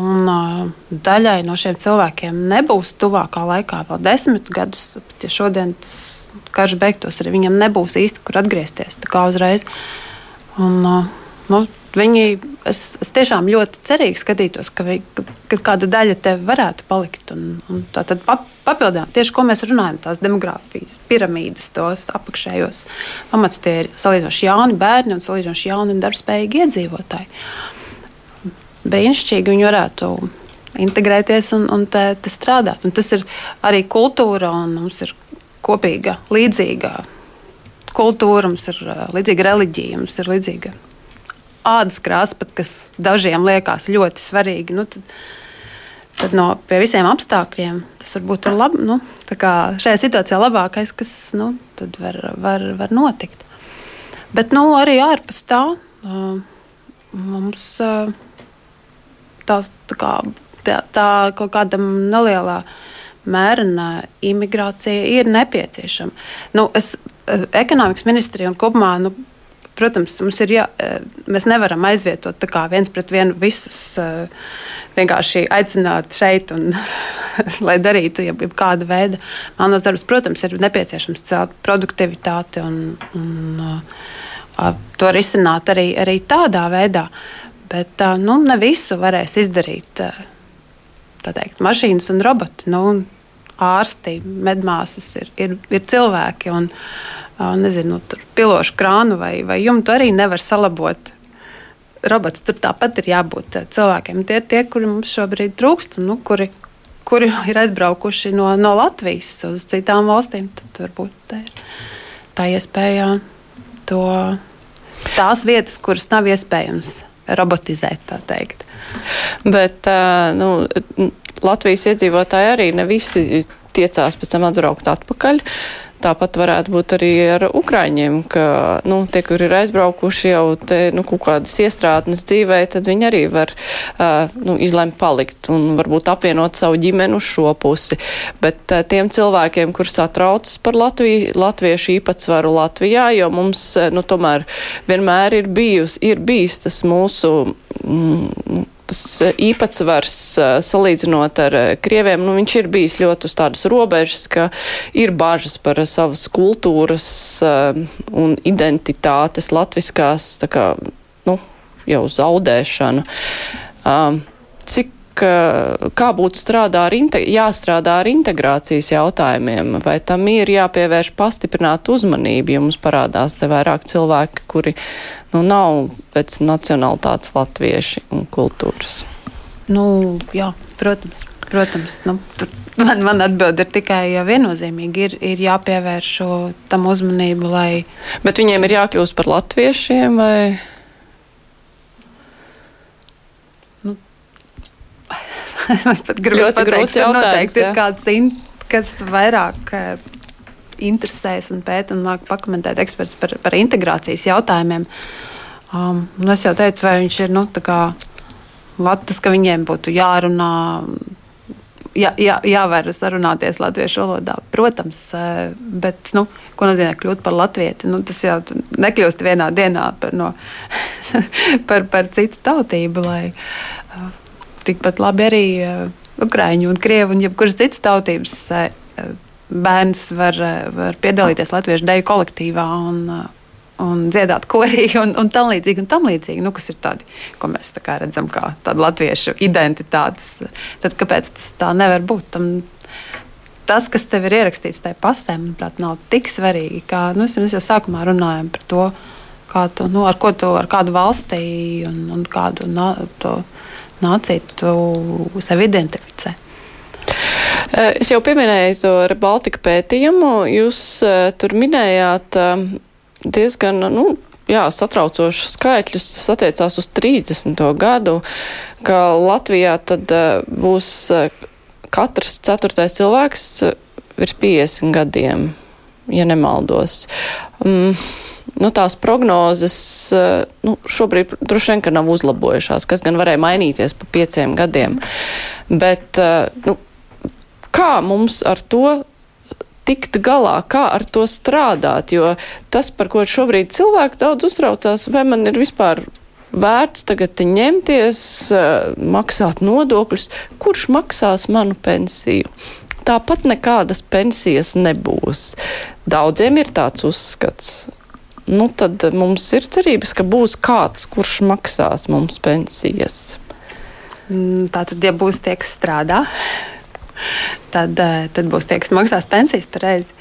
un, uh, daļai no šiem cilvēkiem nebūs tuvākā laikā vēl desmit gadus. Bet, ja šodien tas karš beigtos, arī viņam nebūs īsti kur atgriezties tā kā uzreiz. Un, uh, nu, viņi, es, es tiešām ļoti cerīgi skatītos, ka, vi, ka, ka kāda daļa te varētu palikt. Un, un tā tad pap, papildināt tieši ko mēs runājam, tās demogrāfijas piramīdas, tos apakšējos pamatus. Tie ir salīdzinoši jauni bērni un salīdzinoši jauni un darbspējīgi iedzīvotāji. Brīnišķīgi viņi varētu integrēties un, un te, te strādāt. Un tas ir arī kultūra, un mums ir kopīga, līdzīga kultūra, mums ir uh, līdzīga reliģija, mums ir līdzīga ādas krāsa, pat, kas dažiem liekas ļoti svarīga. Nu, tad, tad no pie visiem apstākļiem tas varbūt ir labi. Nu, šajā situācijā labākais, kas nu, var, var, var notikt. Bet nu, arī ārpus tā uh, mums uh, tā, tā, kā, tā, tā kaut kāda nelielā mērena imigrācija ir nepieciešama. Nu, es, eh, ekonomikas ministrija un kopumā. Nu, Protams, mums ir jā, eh, mēs nevaram aizvietot kā viens pret vienu visus, eh, vienkārši aicināt šeit, un, (laughs) lai darītu jeb, jeb kāda veida melnos darbus. Protams, ir nepieciešams celt produktivitāti un, un uh, to risināt arī, arī tādā veidā. Bet nu, ne visu varēs izdarīt teikt, mašīnas un roboti. Nu, ārsti, medmāsas ir, ir, ir cilvēki. Un, nezinu, tur pilošu krānu vai, vai jumtu arī nevar salabot. Robots tur tāpat ir jābūt cilvēkiem. Tie ir tie, kuri mums šobrīd trūkst, un nu, kuri, kuri ir aizbraukuši no, no Latvijas uz citām valstīm. Tad varbūt tā ir tā iespēja to, tās vietas, kuras nav iespējams robotizēt. tā teikt. Bet nu, Latvijas iedzīvotāji arī ne visi tiecās pēc tam atbraukt atpakaļ. Tāpat varētu būt arī ar Ukraiņiem, ka nu, tie, kur ir aizbraukuši jau te, nu, kaut kādas iestrādnes dzīvē, tad viņi arī var uh, nu, izlemt palikt un varbūt apvienot savu ģimeni uz šo pusi. Bet uh, tiem cilvēkiem, kur satraucas par Latviju, latviešu īpatsvaru Latvijā, jo mums nu, tomēr vienmēr ir, bijus, ir bijis tas mūsu. Mm, tas eh, īpatsvars eh, salīdzinot ar eh, krieviem, nu, viņš ir bijis ļoti uz tādas robežas, ka ir bažas par savas kultūras un identitātes latviskās, tā kā, nu, jau zaudēšanu. Cik kā būtu strādā ar jāstrādā ar integrācijas jautājumiem, vai tam ir jāpievērš pastiprināt uzmanību, ja mums parādās te vairāk cilvēki, kuri nu, nav pēc nacionalitātes latvieši un kultūras. Nu, jā, protams. Protams, nu, man, man atbild ir tikai ja viennozīmīgi. Ir, ir jāpievērš tam uzmanību, lai. Bet viņiem ir jākļūst par latviešiem vai? Nu, (laughs) pat grūti pateikt, tur noteikti jā. ir kāds, kas vairāk interesēs un pēta un māk pakomentēt eksperts par, par integrācijas jautājumiem. Um, es jau teicu, vai viņš ir nu, Latvijas, ka viņiem būtu jārunā. Jā, jā, jāvar sarunāties latviešu valodā, protams, eh, bet nu, ko nozīmē kļūt par latvieti? Nu, tas jau nekļūst vienā dienā par, no, (laughs) par, par citu tautību, lai uh, tikpat labi arī uh, Ukrāņu un Krievu un jebkuras citas tautības uh, bērns var, var piedalīties Latviešu deju kolektīvā un, un dziedāt korī (laughs) un, un tam līdzīgi, un tam līdzīgi, nu, kas ir tādi, ko mēs tā redzam kā tādu latviešu identitātes. Tad kāpēc tas tā nevar būt? Tam, tas, kas tev ir ierakstīts tajā pasē, manuprāt, nav tik svarīgi. Kā, nu, mēs jau sākumā runājam par to, kā tu, nu, ar ko tu, ar kādu valstī un, un kādu nā, nāciju tu sevi identificē. Eh, es jau pieminēju to ar Baltika pētījumu. Jūs uh, tur minējāt uh, diezgan, nu, jā, satraucošus skaitļus. Tas attiecās uz 30. gadu, ka Latvijā tad būs katrs ceturtais cilvēks virs 50 gadiem, ja nemaldos. Um, nu, tās prognozes nu, šobrīd droši vien nav uzlabojušās, kas gan varēja mainīties pa pieciem gadiem. Bet, nu, kā mums ar to tikt galā, kā ar to strādāt, jo tas, par ko šobrīd cilvēki daudz uztraucās, vai man ir vispār vērts tagad ņemties, eh, maksāt nodokļus, kurš maksās manu pensiju. Tāpat nekādas pensijas nebūs. Daudziem ir tāds uzskats. Nu, tad mums ir cerības, ka būs kāds, kurš maksās mums pensijas. Mm, Tātad, ja būs tie, kas strādā, tad, eh, tad būs tie, kas maksās pensijas pareizi.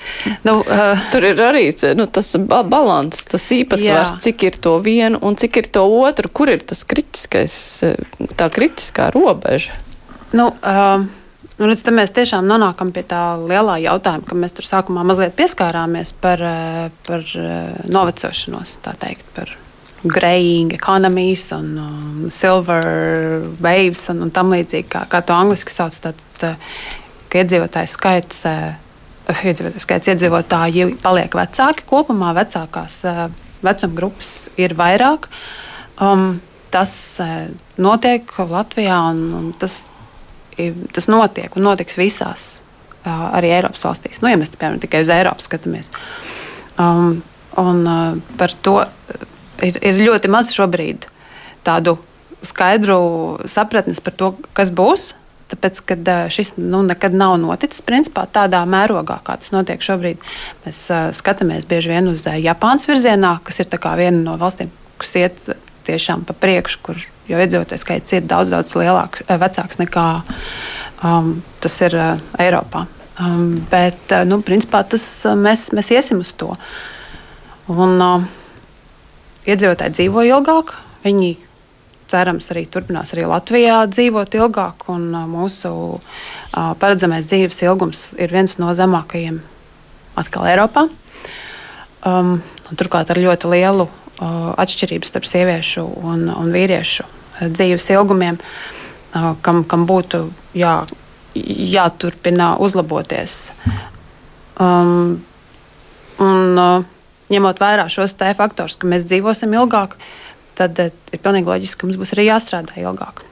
Nu, uh, Tur ir arī nu, tas balans, tas īpatsvars, jā. cik ir to vienu un cik ir to otru, kur ir tas kritiskais, eh, tā kritiskā robeža. Nu, uh, Nu, redz, mēs tiešām nonākam pie tā lielā jautājuma, ka mēs tur sākumā mazliet pieskārāmies par, par novecošanos, tā teikt, par graying economies un um, silver waves un, un tam līdzīgi, kā, kā to angliski sauc. Tad, ka iedzīvotāju skaits, iedzīvotāju skaits iedzīvotāji paliek vecāki kopumā, vecākās vecuma grupas ir vairāk. Um, tas notiek Latvijā un, un tas, tas notiek un notiks visās arī Eiropas valstīs. Nu, ja mēs piemēram tikai uz Eiropu skatāmies. Um, un uh, par to ir, ir ļoti maz šobrīd tādu skaidru sapratnes par to, kas būs. Tāpēc, kad šis nu, nekad nav noticis principā, tādā mērogā, kā tas notiek šobrīd, mēs uh, skatāmies bieži vien uz Japānas virzienā, kas ir viena no valstīm, kas iet tiešām pa priekšu, kur jau iedzīvotāju skaits ir daudz, daudz lielāks, vecāks nekā um, tas ir uh, Eiropā. Um, bet, uh, nu, principā, tas, uh, mēs, mēs iesim uz to. Un, uh, iedzīvotāji dzīvo ilgāk. Viņi cerams arī turpinās arī Latvijā dzīvot ilgāk, un mūsu paredzamais dzīves ilgums ir viens no zemākajiem atkal Eiropā. Um, turklāt ar ļoti lielu uh, atšķirību starp sieviešu un, un vīriešu dzīves ilgumiem, kam, kam būtu jā, jāturpina uzlaboties. Um, Un, ņemot vērā šos te faktorus, ka mēs dzīvosim ilgāk, tad ir pilnīgi loģiski, ka mums būs arī jāstrādā ilgāk.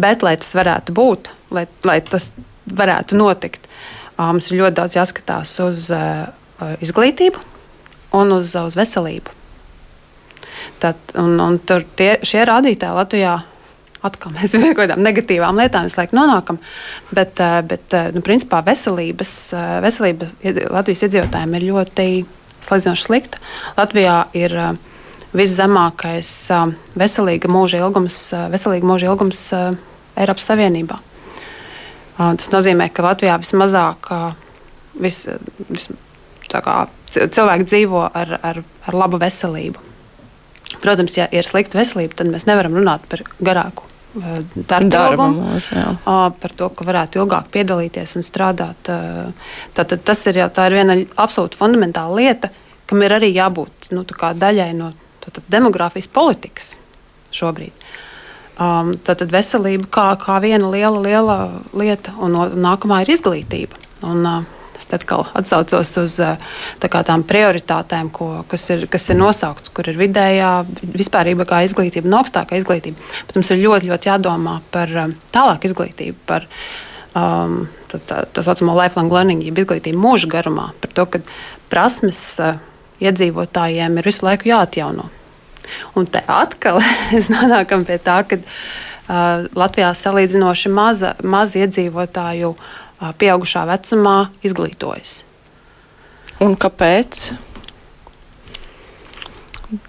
Bet, lai tas varētu būt, lai, lai tas varētu notikt, mums ir ļoti daudz jāskatās uz izglītību un uz, uz veselību. Tad, un, un tur tie, šie rādītāji Latvijā atkal (laughs) mēs pie kaut kādām negatīvām lietām laikam nonākam. Bet, eh, bet eh, nu, principā veselības, eh, veselība Latvijas iedzīvotājiem ir ļoti salīdzinoši slikta. Latvijā ir viszemākais veselīga mūža ilgums, veselīga mūža ilgums Eiropas Savienībā. Tas nozīmē, ka Latvijā vismazāk vis, vis, kā, cilvēki dzīvo ar, ar, ar labu veselību. Protams, ja ir slikta veselība, tad mēs nevaram runāt par garāku darba mūžu, par to, ka varētu ilgāk piedalīties un strādāt. Tātad tas ir, jau, tā ir viena absolūti fundamentāla lieta, kam ir arī jābūt nu, daļai no demogrāfijas politikas šobrīd. Um, tātad veselība kā, kā viena liela, liela lieta, un, un nākamā ir izglītība. Un, uh, Es atkal atsaucos uz eh, tā tām prioritātēm, ko, kas, ir, kas ir nosauktas, kur ir vidējā, vispārīga kā izglītība un augstākā izglītība. Bet mums ir ļoti, ļoti jādomā par eh, tālāku izglītību, par um, tā, tā, tā saucamo lifelong learning, jeb izglītību mūža garumā, par to, ka prasmes uh, iedzīvotājiem ir visu laiku jāatjauno. Un te atkal (laughs) mēs nonākam pie tā, ka uh, Latvijā salīdzinoši maza, maza iedzīvotāju uh, pieaugušā vecumā izglītojas. Un kāpēc?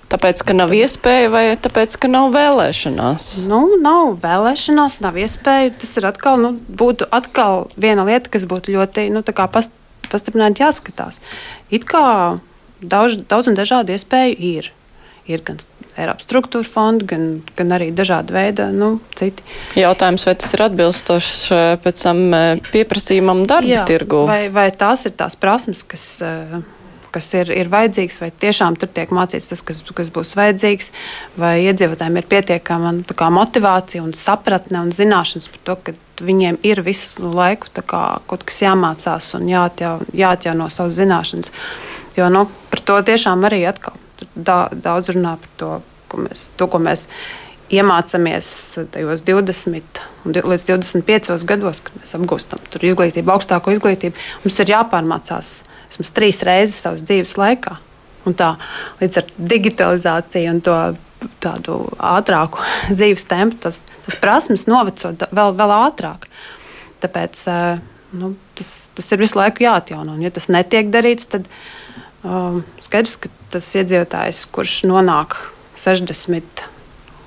Tāpēc, ka nav iespēja, vai tāpēc, ka nav vēlēšanās? Nu, nav vēlēšanās, nav iespēja. Tas ir atkal, nu, būtu atkal viena lieta, kas būtu ļoti nu, past, pastiprināti jāskatās. It kā daudz, daudz un dažādu iespēju ir. Ir gan Eiropas struktūra fondi, gan, gan arī dažādi veidi nu, citi. Jautājums, vai tas ir atbilstošs eh, pēc tam eh, pieprasījumam darba Jā, tirgu? Vai, vai tās ir tās prasmes, kas, eh, kas ir, ir vajadzīgas, vai tiešām tur tiek mācīts tas, kas, kas būs vajadzīgs, vai iedzīvotājiem ir pietiekama kā, motivācija un sapratne un zināšanas par to, ka viņiem ir visu laiku kā, kaut kas jāmācās un jāatjauno, jāatjauno savas zināšanas. Jo nu, par to tiešām arī atkal da, daudz runā par to, ko mēs, to, ko mēs iemācāmies tajos 20 līdz 25 gados, kad mēs apgūstam izglītību, augstāko izglītību. Mums ir jāpārmācās vismaz trīs reizes savas dzīves laikā. Un tā līdz ar digitalizāciju un to tādu ātrāku (laughs) dzīves tempu, tas, tas prasmes noveco vēl, vēl ātrāk. Tāpēc eh, nu, tas, tas ir visu laiku jāatjauno. Un, ja tas netiek darīts, tad um, skaidrs, ka tas iedzīvotājs, kurš nonāk 60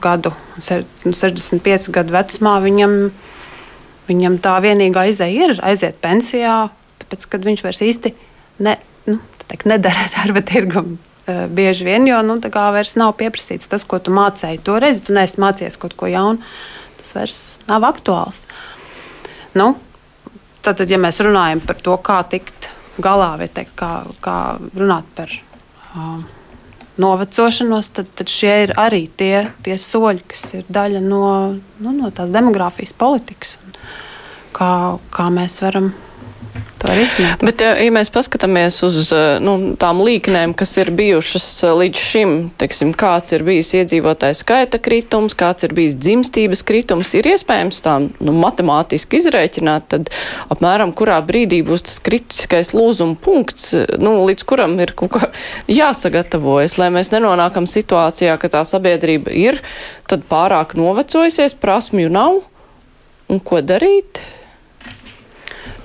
gadu, 65 nu, gadu vecumā, viņam, viņam tā vienīgā izēja ir aiziet pensijā, tāpēc, kad viņš vairs īsti ne, nu, teikt, nedara (laughs) darba tirgumu. Uh, bieži vien, jo nu, tā kā vairs nav pieprasīts tas, ko tu mācēji toreiz, tu neesi mācījies kaut ko jaunu, tas vairs nav aktuāls. Nu, tad, ja mēs runājam par to, kā tikt galā, vai teikt, kā, kā runāt par novecošanos, tad, tad šie ir arī tie, tie soļi, kas ir daļa no, nu, no tās demogrāfijas politikas. Kā, kā mēs varam Bet, ja, ja mēs paskatāmies uz eh, nu, tām līknēm, kas ir bijušas eh, līdz šim, teiksim, kāds ir bijis iedzīvotāju skaita kritums, kāds ir bijis dzimstības kritums, ir iespējams tā nu, matemātiski izrēķināt, tad apmēram kurā brīdī būs tas kritiskais lūzuma punkts, nu, līdz kuram ir kaut kā jāsagatavojas, lai mēs nenonākam situācijā, ka tā sabiedrība ir tad pārāk novecojusies, prasmju nav, un ko darīt?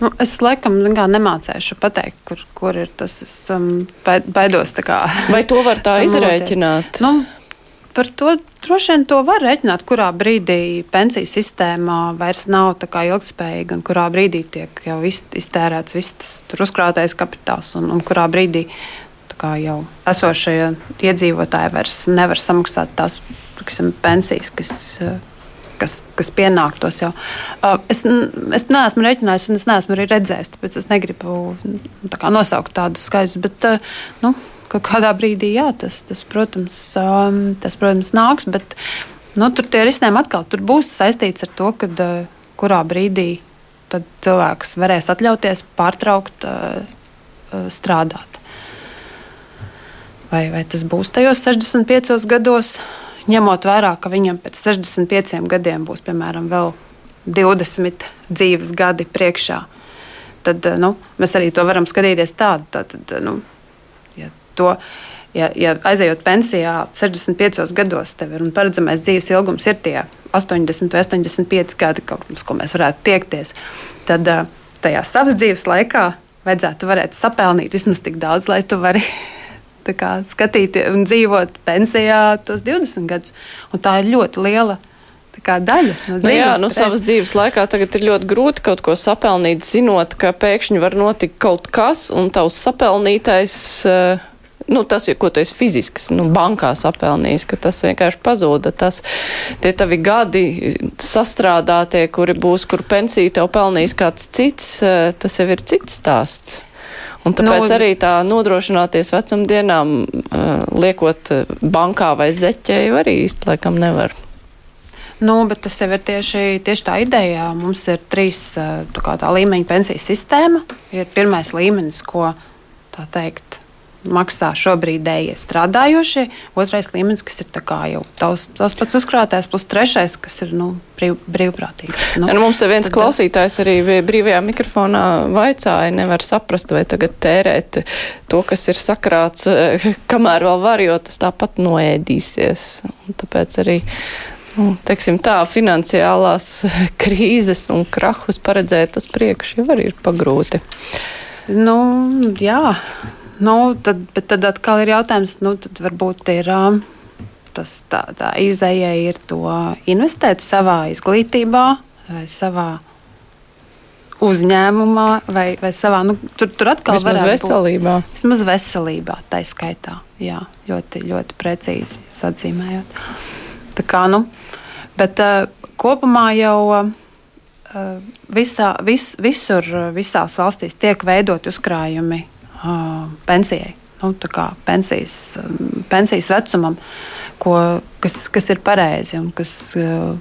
Nu, es laikam nemācīšu pateikt, kur, kur ir tas. Es um, baidos. Kā, Vai to var tā (laughs) izrēķināt? Nu, par to droši vien to var rēķināt, kurā brīdī pensiju sistēmā vairs nav ilgspējīga un kurā brīdī tiek jau iztērēts viss tas uzkrātais kapitāls un, un kurā brīdī jau esošie iedzīvotāji vairs nevar samaksāt tās piksim, pensijas, kas kas, kas pienāktos. Jau. Uh, es, es neesmu rēķinājis, un es neesmu arī redzējis, tāpēc es negribu tā nosaukt tādus skaidrus. Bet uh, nu, kādā brīdī jā, tas, tas, protams, um, tas, protams, nāks. Bet nu, tur tie risinājumi atkal tur būs saistīts ar to, kad, uh, kurā brīdī cilvēks varēs atļauties pārtraukt strādāt. vai, vai tas būs tajos 65 gados, ņemot vērā, ka viņam pēc 65 gadiem būs piemēram vēl 20 dzīves gadi priekšā. Tad nu, mēs arī to varam skatīties tādu. Tad, tad, nu, ja to, ja, ja aizejot pensijā 65 gados, tev ir paredzamais dzīves ilgums ir tie 80 vai 85 gadi, uz ko mēs varētu tiekties, tad tajā savas dzīves laikā vajadzētu varēt sapelnīt vismaz tik daudz, lai tu vari kā, skatīties un dzīvot pensijā tos 20 gadus. Un tā ir ļoti liela daļa no dzīves. Nu jā, nu, savas dzīves laikā tagad ir ļoti grūti kaut ko sapelnīt, zinot, ka pēkšņi var notikt kaut kas, un tavs sapelnītais. Uh, Nu, tas, ko tu esi fiziski nu, bankā sapelnījis, ka tas vienkārši pazuda. Tas, tie tavi gadi sastrādātie, kuri būs, kur pensiju tev pelnīs kāds cits, uh, tas jau ir cits stāsts. Un tāpēc nu, arī tā nodrošināties vecumdienām, uh, liekot bankā vai zeķē, jau arī īsti laikam nevar. Nu, bet tas jau ir tieši, tieši tā ideja. Mums ir trīs tā, tā līmeņa pensiju sistēma. Ir pirmais līmenis, ko tā teikt, maksā šobrīd dēļ strādājošie, otrais līmenis, kas ir jau tavs, tavs pats uzkrātais, plus trešais, kas ir nu, brīv, brīvprātīgais. Nu, ja, nu, mums te viens tad, klausītājs arī brīvajā mikrofonā vaicāja, nevar saprast, vai tagad tērēt to, kas ir sakrāts, kamēr vēl var, jo tas tāpat noēdīsies. Un tāpēc arī. Nu, teiksim tā, finansiālās (laughs) krīzes un krahus paredzēt uz priekšu jau arī ir pagrūti. Nu, jā, Nu, tad, bet tad atkal ir jautājums, nu, tad varbūt ir. Tas, tā, tā izēja ir to investēt savā izglītībā, vai savā uzņēmumā, vai, vai savā. Nu, tur, tur atkal ir veselībā. Būt, vismaz veselībā, tā skaitā. Jā, ļoti, ļoti precīzi atzīmējot. Tā kā, nu, bet uh, kopumā jau. Uh, visā, vis, visur, visās valstīs tiek veidot uzkrājumi uh, pensijai. Nu, pensijas, pensijas vecumam, ko, kas, kas ir pareizi un kas, uh,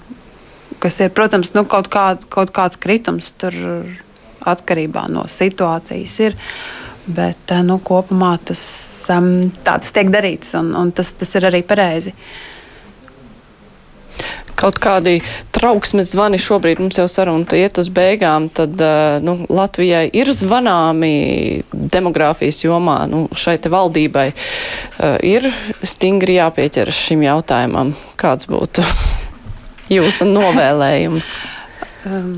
kas ir, protams, nu, kaut, kā, kaut kāds kritums tur atkarībā no situācijas. Ir. Bet nu, kopumā tas, um, tiek darīts, un, un tas, tas ir arī pareizi. Kaut kādi trauksmes zvani šobrīd mums jau saruna iet uz beigām, tad eh, nu, Latvijai ir zvanāmi demogrāfijas jomā. Nu, šai te valdībai uh, ir stingri jāpieķeras šim jautājumam. Kāds būtu (laughs) jūsu novēlējums um,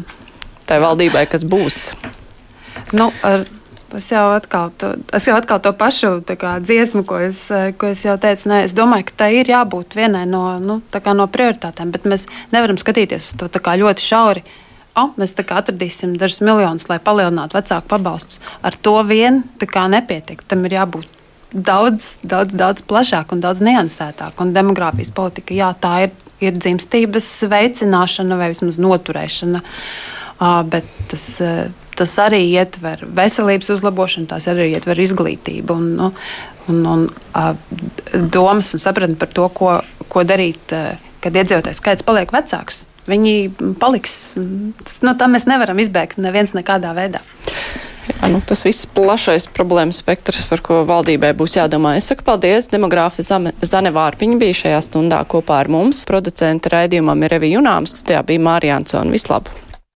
tai valdībai, kas būs? Nu, ar Es jau atkal to, es jau atkal to pašu kā, dziesmu, ko es, ko es jau teicu. Nē, es domāju, ka tai ir jābūt vienai no, nu, no prioritātēm, bet mēs nevaram skatīties uz to ļoti šauri. O, mēs atradīsim dažus miljonus, lai palielinātu vecāku pabalstus. Ar to vien nepietiek. Tam ir jābūt daudz, daudz, daudz plašāk un daudz niansētāk. Un demogrāfijas politika, jā, tā ir, ir dzimstības veicināšana vai vismaz noturēšana. Uh, bet tas, uh, tas arī ietver veselības uzlabošanu, tās arī ietver izglītību un, nu, un, un uh, domas un sapratni par to, ko, ko darīt, uh, kad iedzīvotājs skaits paliek vecāks. Viņi paliks. Tas, no tā mēs nevaram izbēgt neviens nekādā veidā. Jā, nu, tas viss plašais problēmu spektrs, par ko valdībai būs jādomā. Es saku paldies, demogrāfi Zane Vārpiņa bija šajā stundā kopā ar mums. Producenta raidījumam ir Revi Junāms, studijā bija Mārija Ansona. Vislabāk!